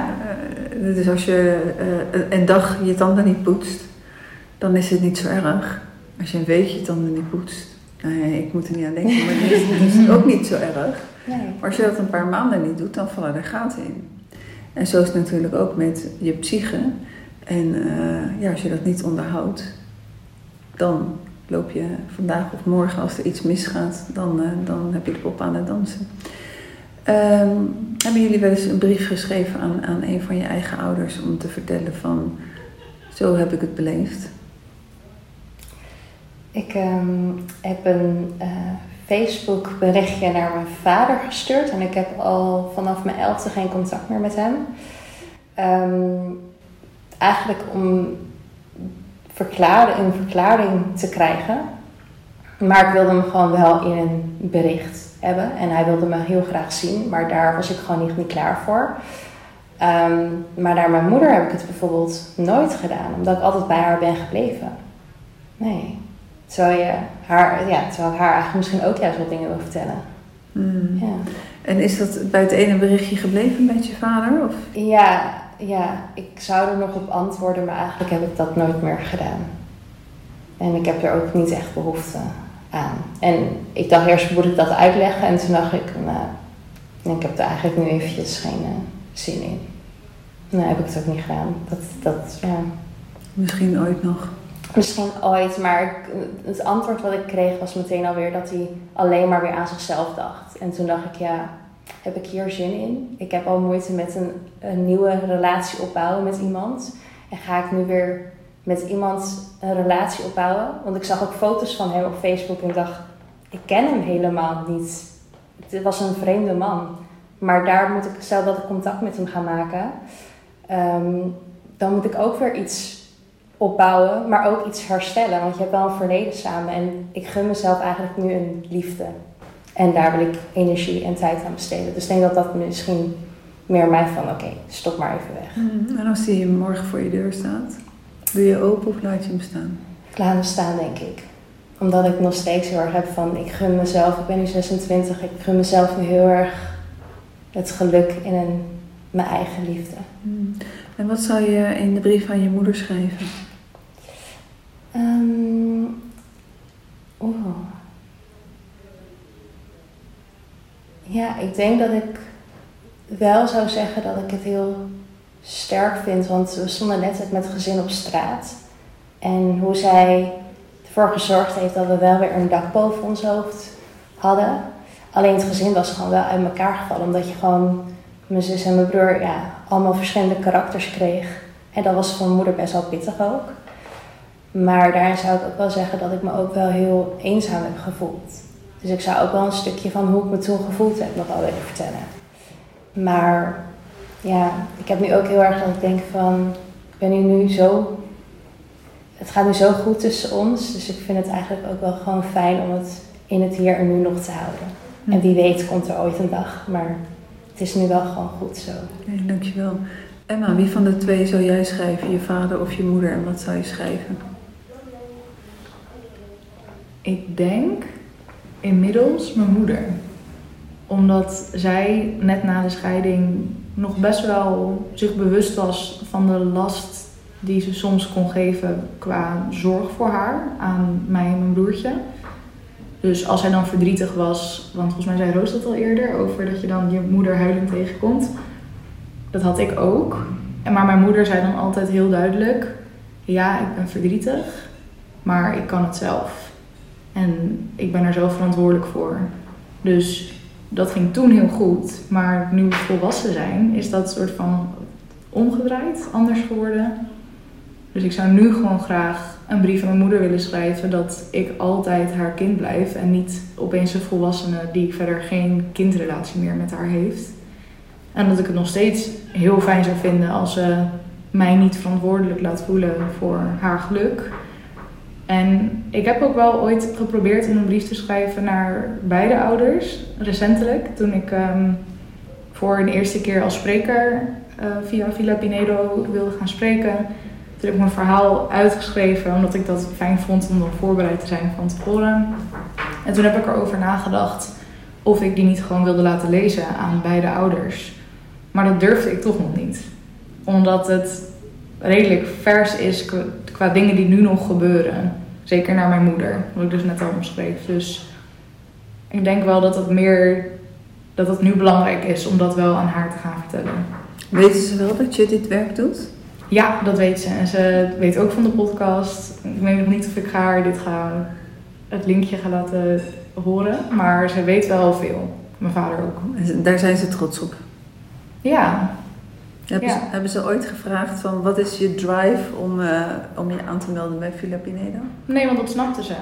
dus als je eh, een- dag je tanden niet poetst, dan is het niet zo erg. Als je een week je tanden niet poetst. Nou ja, ik moet er niet aan denken, maar dan is het dus ook niet zo erg. Nee. Maar als je dat een paar maanden niet doet, dan vallen er gaten in. En zo is het natuurlijk ook met je psyche. En eh, ja, als je dat niet onderhoudt, dan loop je vandaag of morgen, als er iets misgaat, dan, eh, dan heb je de pop aan het dansen. Ehm, hebben jullie wel eens een brief geschreven aan, aan een van je eigen ouders om te vertellen van, zo heb ik het beleefd? Ik ehm, heb een eh, Facebook berichtje naar mijn vader gestuurd en ik heb al vanaf mijn elfde geen contact meer met hem. Ehm, eigenlijk om verklaren, een verklaring te krijgen. Maar ik wilde hem gewoon wel in een bericht hebben. En hij wilde me heel graag zien, maar daar was ik gewoon niet, klaar voor. Ehm, maar naar mijn moeder heb ik het bijvoorbeeld nooit gedaan, omdat ik altijd bij haar ben gebleven. Nee. Terwijl, je haar, ja, terwijl ik haar eigenlijk misschien ook juist wat dingen wil vertellen. Hmm. Ja. En is dat bij het ene berichtje gebleven met je vader? Of? Ja, ja, ik zou er nog op antwoorden, maar eigenlijk heb ik dat nooit meer gedaan. En ik heb er ook niet echt behoefte aan. En ik dacht eerst, moet ik dat uitleggen? En toen dacht ik, nou, ik heb er eigenlijk nu eventjes geen eh, zin in. Nou, heb ik het ook niet gedaan. Dat, dat, ja. Misschien ooit nog. Misschien ooit, maar het antwoord wat ik kreeg was meteen alweer dat hij alleen maar weer aan zichzelf dacht. En toen dacht ik, ja, heb ik hier zin in? Ik heb al moeite met een, nieuwe relatie opbouwen met iemand. En ga ik nu weer met iemand een relatie opbouwen? Want ik zag ook foto's van hem op Facebook en dacht, ik ken hem helemaal niet. Het was een vreemde man. Maar daar moet ik, stel dat ik contact met hem ga maken, ehm, dan moet ik ook weer iets opbouwen, maar ook iets herstellen. Want je hebt wel een verleden samen. En ik gun mezelf eigenlijk nu een liefde. En daar wil ik energie en tijd aan besteden. Dus ik denk dat dat misschien meer mij van, oké, stop maar even weg. Hmm. En als die morgen voor je deur staat, doe je open of laat je hem staan? Ik laat hem staan, denk ik. Omdat ik nog steeds heel erg heb van, ik gun mezelf, ik ben nu 26, ik gun mezelf nu heel erg het geluk in een, mijn eigen liefde. Hmm. En wat zou je in de brief aan je moeder schrijven? Oeh. Ja, ik denk dat ik wel zou zeggen dat ik het heel sterk vind. Want we stonden net met gezin op straat. En hoe zij ervoor gezorgd heeft dat we wel weer een dak boven ons hoofd hadden. Alleen het gezin was gewoon wel uit elkaar gevallen. Omdat je gewoon mijn zus en mijn broer ja, allemaal verschillende karakters kreeg. En dat was voor mijn moeder best wel pittig ook. Maar daarin zou ik ook wel zeggen dat ik me ook wel heel eenzaam heb gevoeld. Dus ik zou ook wel een stukje van hoe ik me toen gevoeld heb nog wel willen vertellen. Maar ja, ik heb nu ook heel erg dat ik denk van, ik ben hier nu zo, het gaat nu zo goed tussen ons. Dus ik vind het eigenlijk ook wel gewoon fijn om het in het hier en nu nog te houden. En wie weet komt er ooit een dag, maar het is nu wel gewoon goed zo. Dankjewel. Emma, wie van de twee zou jij schrijven? Je vader of je moeder? En wat zou je schrijven? Ik denk inmiddels mijn moeder. Omdat zij net na de scheiding nog best wel zich bewust was van de last die ze soms kon geven qua zorg voor haar aan mij en mijn broertje. Dus als hij dan verdrietig was, want volgens mij zei Roos dat al eerder, over dat je dan je moeder huilend tegenkomt. Dat had ik ook. Maar mijn moeder zei dan altijd heel duidelijk: Ja, ik ben verdrietig, maar ik kan het zelf. En ik ben er zelf verantwoordelijk voor. Dus dat ging toen heel goed. Maar nu we volwassen zijn, is dat soort van omgedraaid, anders geworden. Dus ik zou nu gewoon graag een brief aan mijn moeder willen schrijven dat ik altijd haar kind blijf en niet opeens een volwassene die verder geen kindrelatie meer met haar heeft. En dat ik het nog steeds heel fijn zou vinden als ze mij niet verantwoordelijk laat voelen voor haar geluk. En ik heb ook wel ooit geprobeerd een brief te schrijven naar beide ouders, recentelijk, toen ik um, voor een eerste keer als spreker uh, via Villa Pinedo wilde gaan spreken. Toen heb ik mijn verhaal uitgeschreven, omdat ik dat fijn vond om er voorbereid te zijn van tevoren. En toen heb ik erover nagedacht of ik die niet gewoon wilde laten lezen aan beide ouders. Maar dat durfde ik toch nog niet. Omdat het redelijk vers is qua dingen die nu nog gebeuren. Zeker naar mijn moeder, wat ik dus net al omschreef. Dus ik denk wel dat het meer dat het nu belangrijk is om dat wel aan haar te gaan vertellen. Weten ze wel dat je dit werk doet? Ja, dat weet ze. En ze weet ook van de podcast. Ik weet nog niet of ik haar dit ga, het linkje ga laten horen. Maar ze weet wel veel. Mijn vader ook. En daar zijn ze trots op? Ja. Hebben, Ja. Ze, hebben ze ooit gevraagd van wat is je drive om, eh, om je aan te melden bij Villa Pinedo? Nee, want dat snapte ze.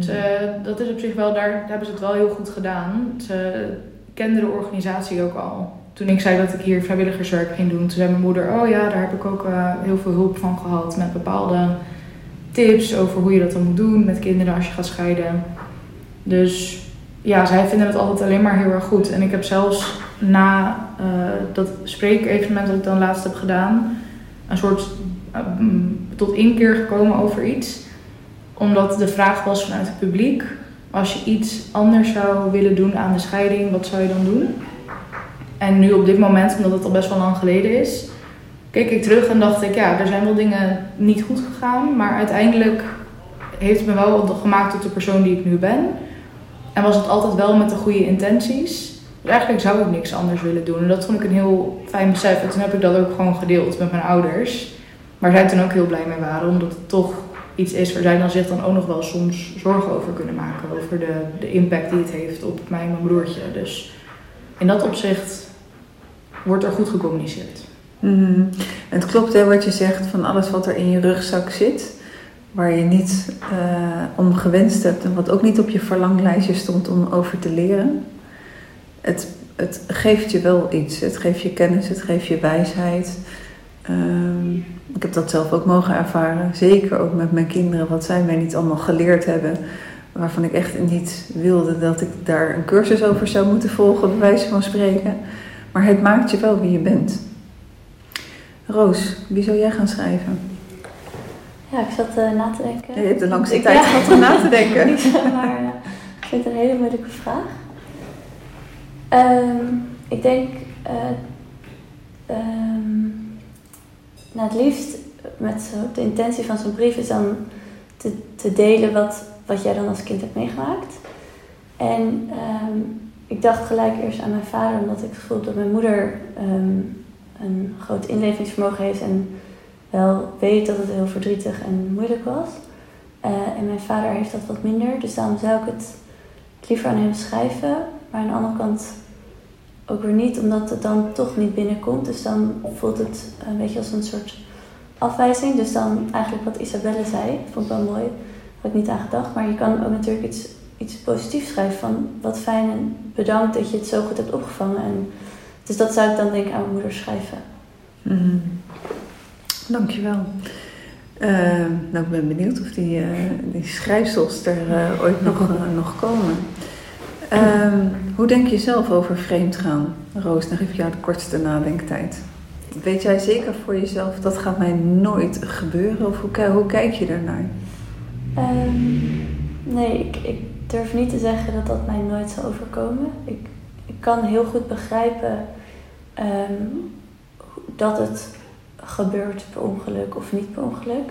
ze. Dat is op zich wel, daar hebben ze het wel heel goed gedaan. Ze kende de organisatie ook al. Toen ik zei dat ik hier vrijwilligerswerk ging doen, toen zei mijn moeder: Oh ja, daar heb ik ook eh, heel veel hulp van gehad met bepaalde tips over hoe je dat dan moet doen met kinderen als je gaat scheiden. Dus ja, zij vinden het altijd alleen maar heel erg goed. En ik heb zelfs na eh, dat spreekevenement dat ik dan laatst heb gedaan, een soort eh, tot inkeer gekomen over iets. Omdat de vraag was vanuit het publiek: als je iets anders zou willen doen aan de scheiding, wat zou je dan doen? En nu op dit moment, omdat het al best wel lang geleden is, keek ik terug en dacht ik, ja, er zijn wel dingen niet goed gegaan, maar uiteindelijk heeft het me wel gemaakt tot de persoon die ik nu ben. En was het altijd wel met de goede intenties. Dus eigenlijk zou ik niks anders willen doen. En dat vond ik een heel fijn besef. En toen heb ik dat ook gewoon gedeeld met mijn ouders. Waar zij toen ook heel blij mee waren, omdat het toch iets is waar zij dan zich dan ook nog wel soms zorgen over kunnen maken. Over de, de impact die het heeft op mij en mijn broertje. Dus in dat opzicht wordt er goed gecommuniceerd. En het klopt hè, wat je zegt van alles wat er in je rugzak zit, waar je niet eh, om gewenst hebt en wat ook niet op je verlanglijstje stond om over te leren. Het, het geeft je wel iets. Het geeft je kennis, het geeft je wijsheid. Ehm, ik heb dat zelf ook mogen ervaren. Zeker ook met mijn kinderen, wat zij mij niet allemaal geleerd hebben. Waarvan ik echt niet wilde dat ik daar een cursus over zou moeten volgen, bij wijze van spreken. Maar het maakt je wel wie je bent. Roos, wie zou jij gaan schrijven? Ja, ik zat eh, na te denken. Je hebt de langste Ik- tijd ja. gehad om na te denken. Maar eh, ik vind het een hele moeilijke vraag. Ehm, ik denk, nou het liefst met de intentie van zo'n brief is dan te, te delen wat, wat jij dan als kind hebt meegemaakt. En ehm, ik dacht gelijk eerst aan mijn vader, omdat ik heb dat mijn moeder een groot inlevingsvermogen heeft en wel weet dat het heel verdrietig en moeilijk was. Eh, en mijn vader heeft dat wat minder, dus daarom zou ik het liever aan hem schrijven. Maar aan de andere kant ook weer niet, omdat het dan toch niet binnenkomt. Dus dan voelt het een beetje als een soort afwijzing. Dus dan eigenlijk wat Isabelle zei, vond ik wel mooi. Had ik niet aan gedacht. Maar je kan ook natuurlijk iets, iets positiefs schrijven van wat fijn en bedankt dat je het zo goed hebt opgevangen. En, dus dat zou ik dan denk ik aan mijn moeder schrijven. Mhm. Dankjewel. Uh, nou, ik ben benieuwd of die, uh, die schrijfsels er uh, ooit nog, nog komen. Ehm, hoe denk je zelf over vreemdgaan? Roos, dan geef ik jou de kortste nadenktijd. Weet jij zeker voor jezelf, dat gaat mij nooit gebeuren? Of hoe, hoe kijk je daarnaar? Um, nee, ik, ik durf niet te zeggen dat dat mij nooit zal overkomen. Ik, ik kan heel goed begrijpen um, dat het gebeurt per ongeluk of niet per ongeluk.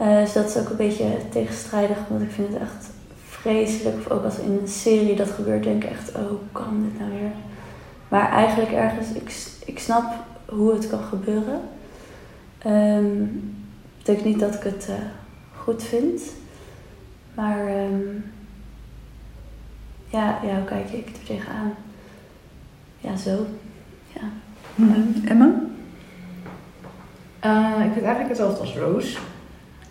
Uh, dus dat is ook een beetje tegenstrijdig, want ik vind het echt vreselijk. Of ook als in een serie dat gebeurt, denk ik echt, oh, hoe kan dit nou weer? Maar eigenlijk ergens, ik, ik snap hoe het kan gebeuren. Um, betekent niet dat ik het uh, goed vind. Maar um, ja, ja, kijk ik er tegenaan? Ja, zo. Ja. Mm Emma? Uh, ik vind eigenlijk hetzelfde als Roos.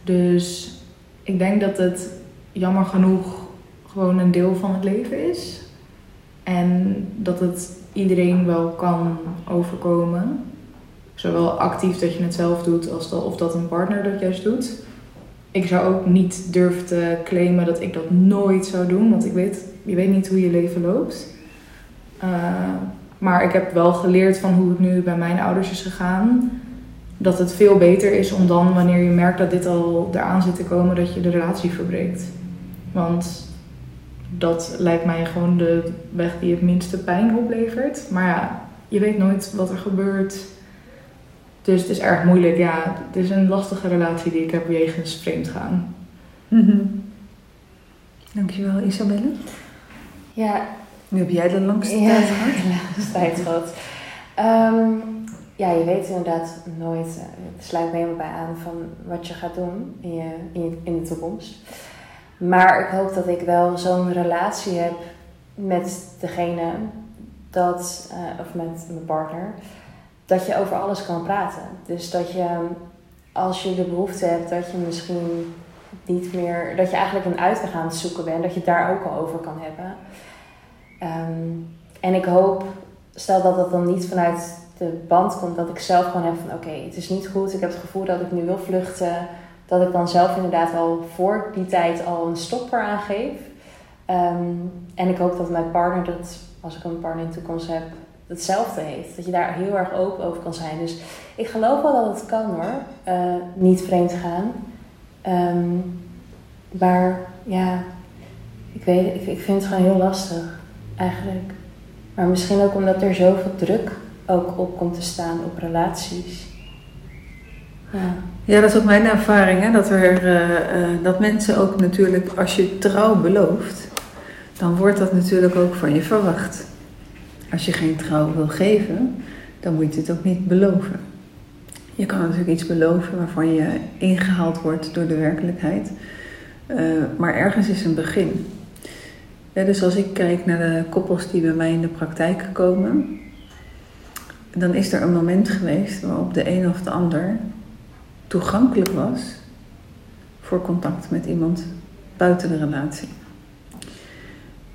Dus ik denk dat het jammer genoeg gewoon een deel van het leven is. En dat het iedereen wel kan overkomen. Zowel actief dat je het zelf doet, als dat, of dat een partner dat juist doet. Ik zou ook niet durven te claimen dat ik dat nooit zou doen, want ik weet, je weet niet hoe je leven loopt. Uh, maar ik heb wel geleerd van hoe het nu bij mijn ouders is gegaan. Dat het veel beter is om dan, wanneer je merkt dat dit al eraan zit te komen, dat je de relatie verbreekt. Want dat lijkt mij gewoon de weg die het minste pijn oplevert. Maar ja, je weet nooit wat er gebeurt. Dus het is erg moeilijk. Ja, het is een lastige relatie die ik heb wegens vreemdgaan. Mm -hmm. Dankjewel, Isabelle. Ja. Nu heb jij de langste ja, tijd gehad. de langste tijd gehad. Um, ja, je weet inderdaad nooit. Uh, het sluit me helemaal bij aan van wat je gaat doen in, je, in, de toekomst. Maar ik hoop dat ik wel zo'n relatie heb met degene dat, uh, of met mijn partner, dat je over alles kan praten. Dus dat je, als je de behoefte hebt, dat je misschien niet meer, dat je eigenlijk een uitweg aan het zoeken bent, dat je het daar ook al over kan hebben. Um, en ik hoop, stel dat dat dan niet vanuit de band komt, dat ik zelf gewoon heb van oké, het is niet goed, ik heb het gevoel dat ik nu wil vluchten dat ik dan zelf inderdaad al voor die tijd al een stopper aangeef. Um, en ik hoop dat mijn partner dat, als ik een partner in de toekomst heb, hetzelfde heeft. Dat je daar heel erg open over kan zijn. Dus ik geloof wel dat het kan hoor. Uh, niet vreemd gaan. Um, maar ja, ik weet ik, ik vind het gewoon heel lastig eigenlijk. Maar misschien ook omdat er zoveel druk ook op komt te staan op relaties. Ja. ja, dat is ook mijn ervaring. Hè? Dat, er, uh, uh, dat mensen ook natuurlijk, als je trouw belooft, dan wordt dat natuurlijk ook van je verwacht. Als je geen trouw wil geven, dan moet je het ook niet beloven. Je kan natuurlijk iets beloven waarvan je ingehaald wordt door de werkelijkheid. Uh, maar ergens is een begin. Dus als ik kijk naar de koppels die bij mij in de praktijk komen, dan is er een moment geweest waarop de een of de ander toegankelijk was voor contact met iemand buiten de relatie.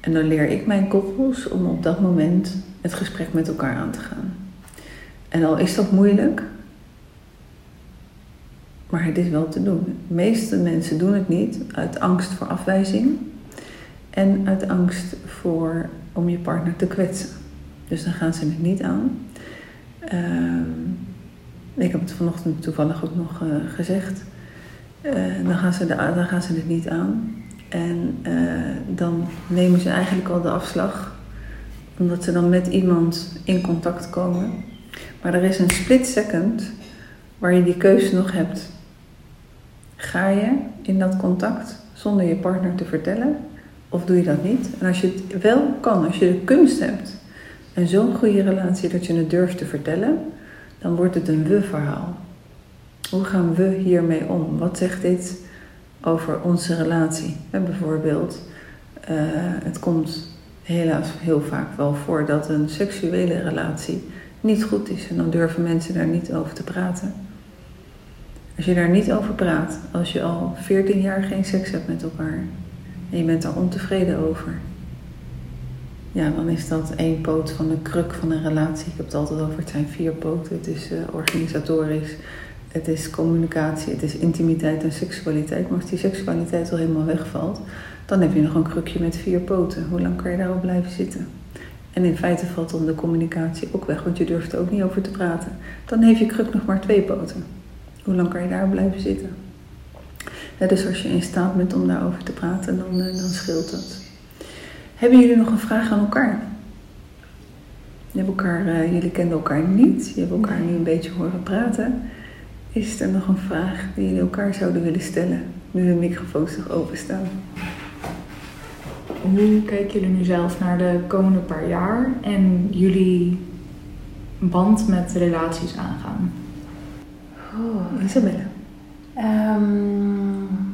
En dan leer ik mijn koppels om op dat moment het gesprek met elkaar aan te gaan. En al is dat moeilijk, maar het is wel te doen. De meeste mensen doen het niet uit angst voor afwijzing en uit angst voor om je partner te kwetsen. Dus dan gaan ze het niet aan. Uh, ik heb het vanochtend toevallig ook nog uh, gezegd. Uh, dan, gaan ze de, dan gaan ze niet aan. En uh, dan nemen ze eigenlijk al de afslag. Omdat ze dan met iemand in contact komen. Maar er is een split second waar je die keuze nog hebt. Ga je in dat contact zonder je partner te vertellen? Of doe je dat niet? En als je het wel kan, als je de kunst hebt en zo'n goede relatie dat je het durft te vertellen, dan wordt het een we-verhaal. Hoe gaan we hiermee om? Wat zegt dit over onze relatie? En bijvoorbeeld, uh, het komt helaas heel vaak wel voor dat een seksuele relatie niet goed is. En dan durven mensen daar niet over te praten. Als je daar niet over praat, als je al 14 jaar geen seks hebt met elkaar en je bent daar ontevreden over, ja, dan is dat één poot van de kruk van een relatie. Ik heb het altijd over, het zijn vier poten. Het is uh, organisatorisch, het is communicatie, het is intimiteit en seksualiteit. Maar als die seksualiteit al helemaal wegvalt, dan heb je nog een krukje met vier poten. Hoe lang kan je daarop blijven zitten? En in feite valt dan de communicatie ook weg, want je durft er ook niet over te praten. Dan heeft je kruk nog maar twee poten. Hoe lang kan je daarop blijven zitten? Dus als je in staat bent om daarover te praten, dan, uh, dan scheelt dat. Hebben jullie nog een vraag aan elkaar? elkaar uh, jullie kenden elkaar niet, je hebt elkaar nu een beetje horen praten. Is er nog een vraag die jullie elkaar zouden willen stellen, nu de microfoons toch openstaan? hoe kijken jullie nu zelf naar de komende paar jaar en jullie band met relaties aangaan? Oh, Isabelle. Ehm,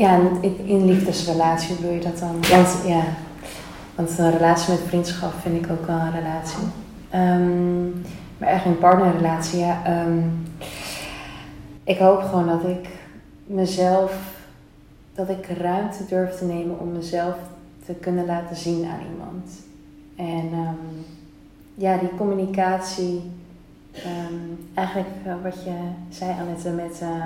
ja, in, in liefdesrelatie bedoel je dat dan? Want, ja. Want een relatie met vriendschap vind ik ook wel een relatie. Ehm, maar echt een partnerrelatie, ja. ehm, ik hoop gewoon dat ik mezelf, dat ik ruimte durf te nemen om mezelf te kunnen laten zien aan iemand. En ehm, ja, die communicatie, eigenlijk eh, wat je zei Annette, met eh,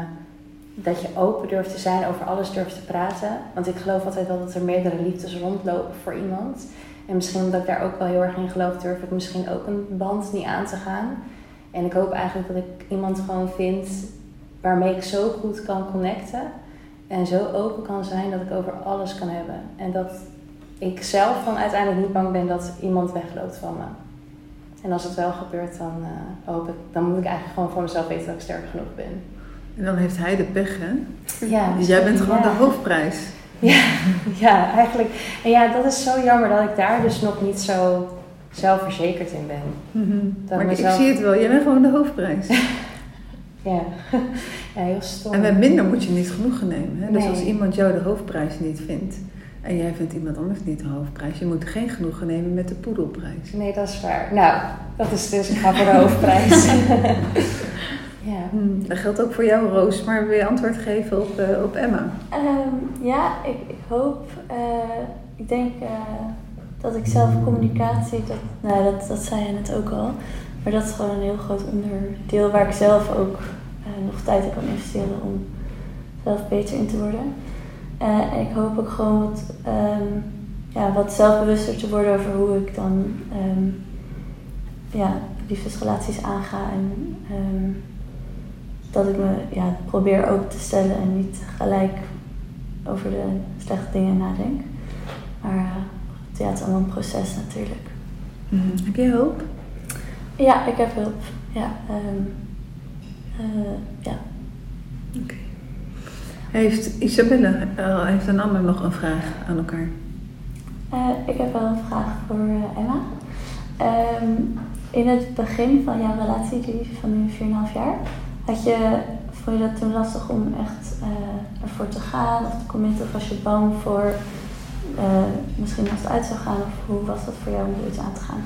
dat je open durft te zijn, over alles durft te praten. Want ik geloof altijd wel dat er meerdere liefdes rondlopen voor iemand. En misschien omdat ik daar ook wel heel erg in geloof, durf ik misschien ook een band niet aan te gaan. En ik hoop eigenlijk dat ik iemand gewoon vind waarmee ik zo goed kan connecten. En zo open kan zijn dat ik over alles kan hebben. En dat ik zelf dan uiteindelijk niet bang ben dat iemand wegloopt van me. En als het wel gebeurt, dan eh, hoop ik, dan moet ik eigenlijk gewoon voor mezelf weten dat ik sterk genoeg ben. En dan heeft hij de pech, hè? Ja, Dus jij bent gewoon ja. de hoofdprijs. Ja, ja, eigenlijk. En ja, dat is zo jammer dat ik daar dus nog niet zo zelfverzekerd in ben. Dat Maar ik zie het wel, jij bent gewoon de hoofdprijs. Ja, ja heel stom. En met minder moet je niet genoegen nemen. Hè? Dus als iemand jou de hoofdprijs niet vindt en jij vindt iemand anders niet de hoofdprijs, je moet geen genoegen nemen met de poedelprijs. Nee, dat is waar. Nou, dat is dus, ik ga voor de hoofdprijs. Ja. Hmm, Dat geldt ook voor jou, Roos, maar wil je antwoord geven op, eh, op Emma? Ehm, ja, ik, ik hoop, eh, ik denk eh, dat ik zelf communicatie, dat, nou, dat, dat zei je net ook al, maar dat is gewoon een heel groot onderdeel waar ik zelf ook nog tijd in kan investeren om zelf beter in te worden. En ik hoop ook gewoon wat, ehm, ja, wat zelfbewuster te worden over hoe ik dan ehm, ja, liefdesrelaties aanga en dat ik me ja, probeer open te stellen en niet gelijk over de slechte dingen nadenk. Maar eh, ja, het is allemaal een proces natuurlijk. Heb jij hoop? Ja, ik heb hulp. Ja, ehm, eh, ja. Oké. Heeft Isabelle, eh, heeft een ander nog een vraag aan elkaar? Ik heb wel een vraag voor Emma. Ehm, in het begin van jouw relatie, die van nu 4,5 jaar, had je, vond je dat toen lastig om echt eh, ervoor te gaan of te committen? Of was je bang voor eh, misschien als het uit zou gaan? Of hoe was dat voor jou om zoiets aan te gaan?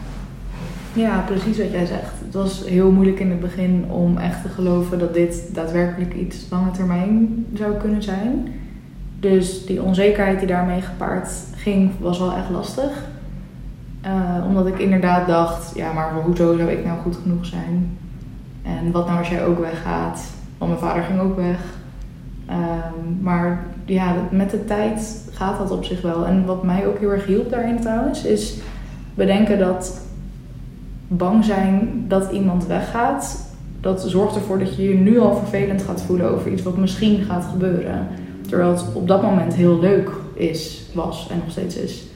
Ja, precies wat jij zegt. Het was heel moeilijk in het begin om echt te geloven dat dit daadwerkelijk iets lange termijn zou kunnen zijn. Dus die onzekerheid die daarmee gepaard ging, was wel echt lastig. Eh, omdat ik inderdaad dacht, ja, maar hoezo zou ik nou goed genoeg zijn? En wat nou als jij ook weggaat? Want mijn vader ging ook weg. Ehm, maar ja, met de tijd gaat dat op zich wel. En wat mij ook heel erg hielp daarin trouwens, is bedenken dat bang zijn dat iemand weggaat, dat zorgt ervoor dat je je nu al vervelend gaat voelen over iets wat misschien gaat gebeuren. Terwijl het op dat moment heel leuk is, was en nog steeds is.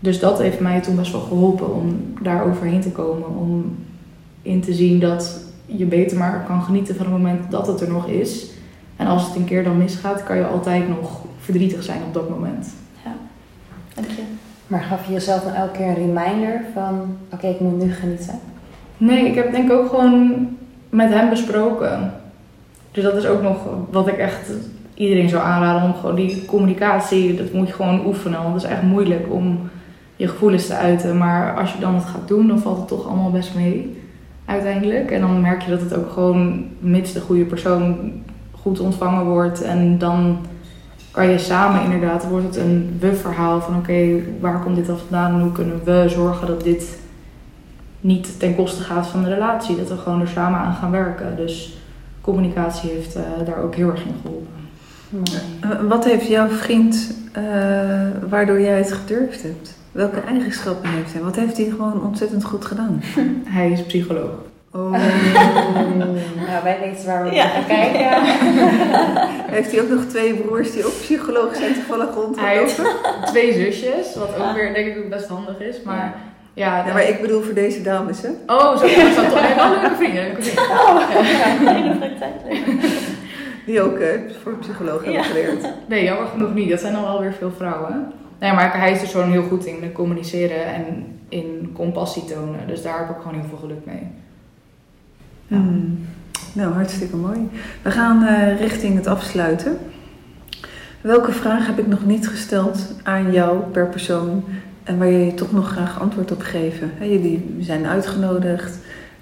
Dus dat heeft mij toen best wel geholpen om daar overheen te komen. Om in te zien dat je beter maar kan genieten van het moment dat het er nog is. En als het een keer dan misgaat, kan je altijd nog verdrietig zijn op dat moment. Dank je. Maar gaf je jezelf dan elke keer een reminder van, oké, ik moet nu genieten? Nee, ik heb denk ik ook gewoon met hem besproken. Dus dat is ook nog wat ik echt iedereen zou aanraden om gewoon die communicatie, dat moet je gewoon oefenen. Want het is echt moeilijk om je gevoelens te uiten. Maar als je dan het gaat doen, dan valt het toch allemaal best mee uiteindelijk. En dan merk je dat het ook gewoon, mits de goede persoon goed ontvangen wordt. En dan kan je samen inderdaad, wordt het een we-verhaal van oké, waar komt dit dan vandaan en hoe kunnen we zorgen dat dit niet ten koste gaat van de relatie. Dat we gewoon er samen aan gaan werken. Dus communicatie heeft eh, daar ook heel erg in geholpen. Eh, Wat heeft jouw vriend eh, waardoor jij het gedurfd hebt? Welke eigenschappen heeft hij? Wat heeft hij gewoon ontzettend goed gedaan? Hij is psycholoog. Oh. nou, wij weten waar we Ja. moeten kijken. heeft hij ook nog twee broers die ook psycholoog zijn toevallig rondgelopen? twee zusjes, wat ook Ah. weer denk ik ook best handig is. Maar ja, Ja, maar ik bedoel voor deze dames, hè? Oh, zo, ja, zo toch. Wel leuke vrienden. Leuke vrienden. Hele praktijk. Die ook eh, voor psycholoog hebben Ja. geleerd. Nee, jammer genoeg niet. Dat zijn al wel weer veel vrouwen. Nee, maar hij is dus gewoon heel goed in communiceren en in compassie tonen. Dus daar heb ik gewoon heel veel geluk mee. Hmm. Nou, hartstikke mooi. We gaan eh, richting het afsluiten. Welke vraag heb ik nog niet gesteld aan jou per persoon en waar je toch nog graag antwoord op geven? Jullie zijn uitgenodigd,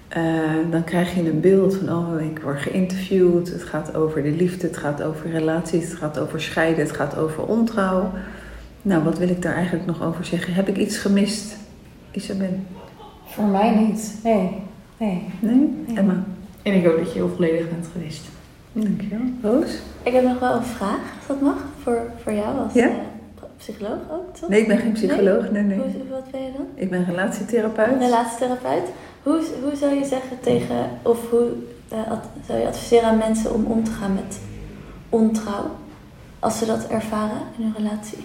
eh, dan krijg je een beeld van, oh, ik word geïnterviewd, het gaat over de liefde, het gaat over relaties, het gaat over scheiden, het gaat over ontrouw. Nou, wat wil ik daar eigenlijk nog over zeggen? Heb ik iets gemist, Isabel? Voor mij niet. Nee. Nee. Nee? Emma? En ik hoop dat je heel volledig bent geweest. Dankjewel. Roos? Ik heb nog wel een vraag, als dat mag, voor, voor jou als Ja? eh, psycholoog ook, toch? Nee, ik ben geen psycholoog. Nee, nee. Hoe, wat ben je dan? Ik ben relatietherapeut. Relatietherapeut. Hoe, hoe zou je zeggen tegen, of hoe eh, ad- zou je adviseren aan mensen om om te gaan met ontrouw? Als ze dat ervaren in hun relatie?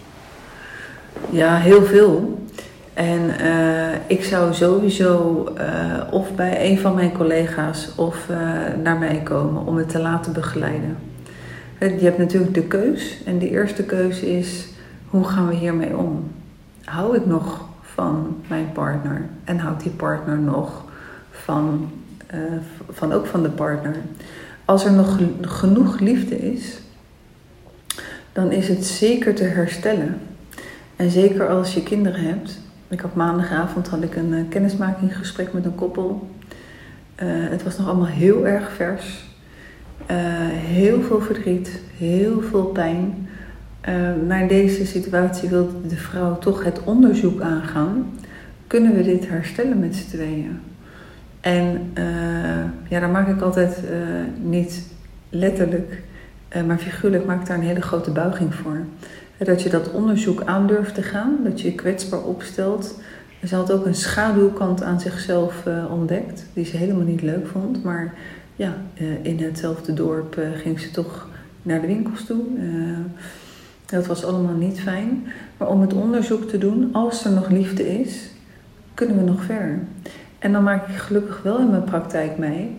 Ja, heel veel. En eh, ik zou sowieso eh, of bij een van mijn collega's of eh, naar mij komen om het te laten begeleiden. Je hebt natuurlijk de keus. En de eerste keuze is, hoe gaan we hiermee om? Hou ik nog van mijn partner? En houdt die partner nog van, van ook van de partner? Als er nog genoeg liefde is, dan is het zeker te herstellen. En zeker als je kinderen hebt. Ik had maandagavond had ik een eh, kennismakingsgesprek met een koppel. Eh, het was nog allemaal heel erg vers. Eh, heel veel verdriet, heel veel pijn. Eh, naar deze situatie wilde de vrouw toch het onderzoek aangaan. Kunnen we dit herstellen met z'n tweeën? En ja, daar maak ik altijd niet letterlijk, maar figuurlijk maak ik daar een hele grote buiging voor. Dat je dat onderzoek aan durft te gaan, dat je je kwetsbaar opstelt. Ze had ook een schaduwkant aan zichzelf eh, ontdekt, die ze helemaal niet leuk vond. Maar ja, eh, in hetzelfde dorp eh, ging ze toch naar de winkels toe. Dat was allemaal niet fijn. Maar om het onderzoek te doen, als er nog liefde is, kunnen we nog verder. En dan maak ik gelukkig wel in mijn praktijk mee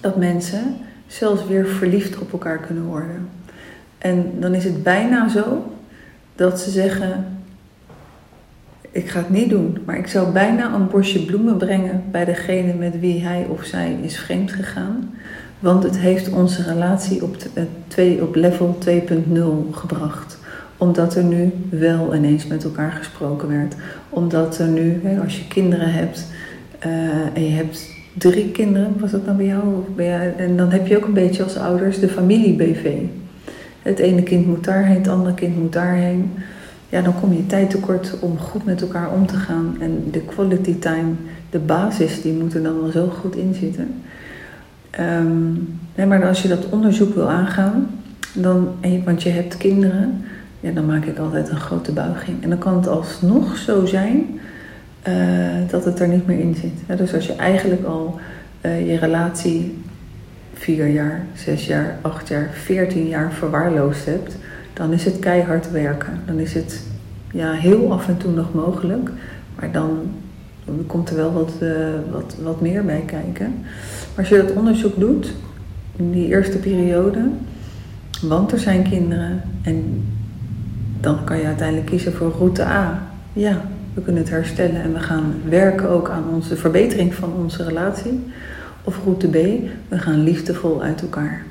dat mensen zelfs weer verliefd op elkaar kunnen worden. En dan is het bijna zo dat ze zeggen: Ik ga het niet doen, maar ik zou bijna een bosje bloemen brengen bij degene met wie hij of zij is vreemd gegaan. Want het heeft onze relatie op, eh, twee, op level 2.0 gebracht. Omdat er nu wel ineens met elkaar gesproken werd. Omdat er nu, als je kinderen hebt eh, en je hebt drie kinderen, was dat nou bij jou? Of bij jou? En dan heb je ook een beetje als ouders de familie-BV. Het ene kind moet daarheen, het andere kind moet daarheen. Ja, dan kom je tijd tekort om goed met elkaar om te gaan. En de quality time, de basis, die moet er dan wel zo goed in zitten. Ehm, nee, maar als je dat onderzoek wil aangaan, dan, want je hebt kinderen, ja, dan maak ik altijd een grote buiging. En dan kan het alsnog zo zijn eh, dat het er niet meer in zit. Dus als je eigenlijk al eh, je relatie vier jaar, zes jaar, acht jaar, veertien jaar verwaarloosd hebt, dan is het keihard werken. Dan is het ja, heel af en toe nog mogelijk, maar dan komt er wel wat, eh, wat, wat meer bij kijken. Maar als je dat onderzoek doet, in die eerste periode, want er zijn kinderen en dan kan je uiteindelijk kiezen voor route A. Ja, we kunnen het herstellen en we gaan werken ook aan onze verbetering van onze relatie. Of route B, we gaan liefdevol uit elkaar.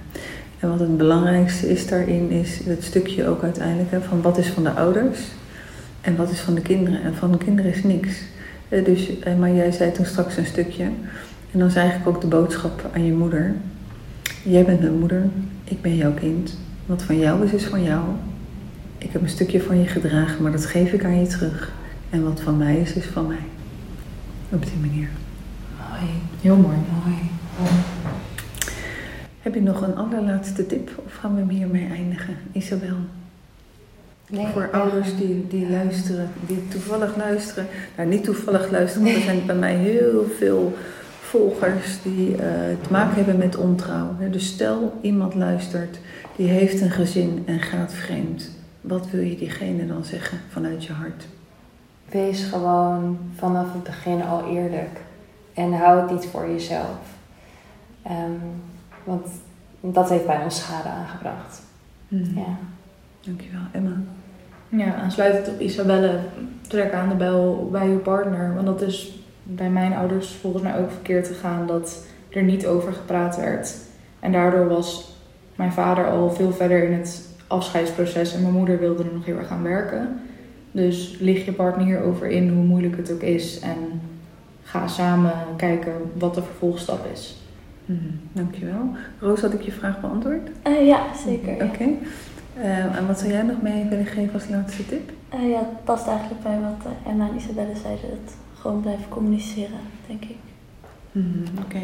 En wat het belangrijkste is daarin, is het stukje ook uiteindelijk van wat is van de ouders en wat is van de kinderen. En van de kinderen is niks. Eh, Dus, eh, maar jij zei toen straks een stukje, en dan is eigenlijk ook de boodschap aan je moeder. Jij bent mijn moeder, ik ben jouw kind. Wat van jou is, is van jou. Ik heb een stukje van je gedragen, maar dat geef ik aan je terug. En wat van mij is, is van mij. Op die manier. Mooi. Heel mooi. Mooi. Heb je nog een allerlaatste tip of gaan we hem hiermee eindigen? Isabel? Nee, Voor ouders die, die luisteren, die toevallig luisteren. Nou, niet toevallig luisteren, want er zijn bij mij heel veel volgers die eh, te maken hebben met ontrouw. Dus stel iemand luistert, die heeft een gezin en gaat vreemd. Wat wil je diegene dan zeggen vanuit je hart? Wees gewoon vanaf het begin al eerlijk. En hou het niet voor jezelf. Ehm, want dat heeft bij ons schade aangebracht. Mhm. Ja. Dankjewel. Emma? Ja, aansluitend op Isabelle, trek aan de bel bij je partner. Want dat is bij mijn ouders volgens mij ook verkeerd gegaan dat er niet over gepraat werd. En daardoor was mijn vader al veel verder in het afscheidsproces en mijn moeder wilde er nog heel erg aan werken. Dus lig je partner hierover in hoe moeilijk het ook is en ga samen kijken wat de vervolgstap is. Mhm. Dankjewel. Roos, had ik je vraag beantwoord? Eh, ja, zeker. Oké. ja. Eh, en wat zou jij nog mee willen geven als laatste tip? Eh, ja, het past eigenlijk bij wat Emma en Isabelle zeiden. Het gewoon blijven communiceren, denk ik. Mhm, Oké.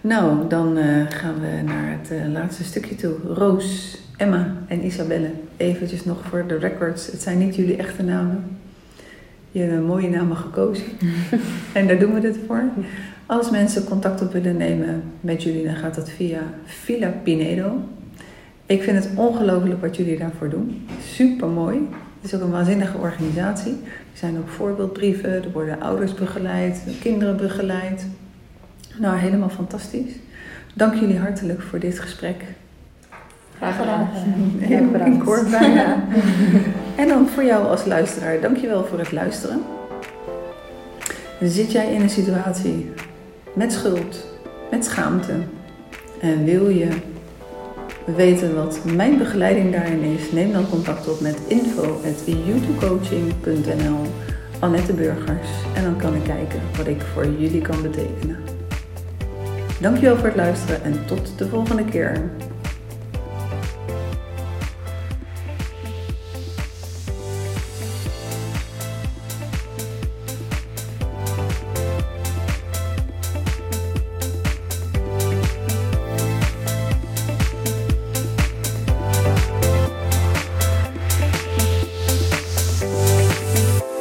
Nou, dan eh, gaan we naar het laatste stukje toe. Roos, Emma en Isabelle. Eventjes nog voor de records. Het zijn niet jullie echte namen. Je hebt een mooie namen gekozen. en daar doen we dit voor. Als mensen contact op willen nemen met jullie, dan gaat dat via Villa Pinedo. Ik vind het ongelooflijk wat jullie daarvoor doen. Super mooi. Het is ook een waanzinnige organisatie. Er zijn ook voorbeeldbrieven, er worden ouders begeleid, kinderen begeleid. Nou, helemaal fantastisch. Dank jullie hartelijk voor dit gesprek. Graag gedaan. Ja, bedankt. In kort bijna. en dan voor jou als luisteraar, dankjewel voor het luisteren. Zit jij in een situatie met schuld, met schaamte en wil je weten wat mijn begeleiding daarin is? Neem dan contact op met info.youtubecoaching.nl Annette Burgers en dan kan ik kijken wat ik voor jullie kan betekenen. Dankjewel voor het luisteren en tot de volgende keer.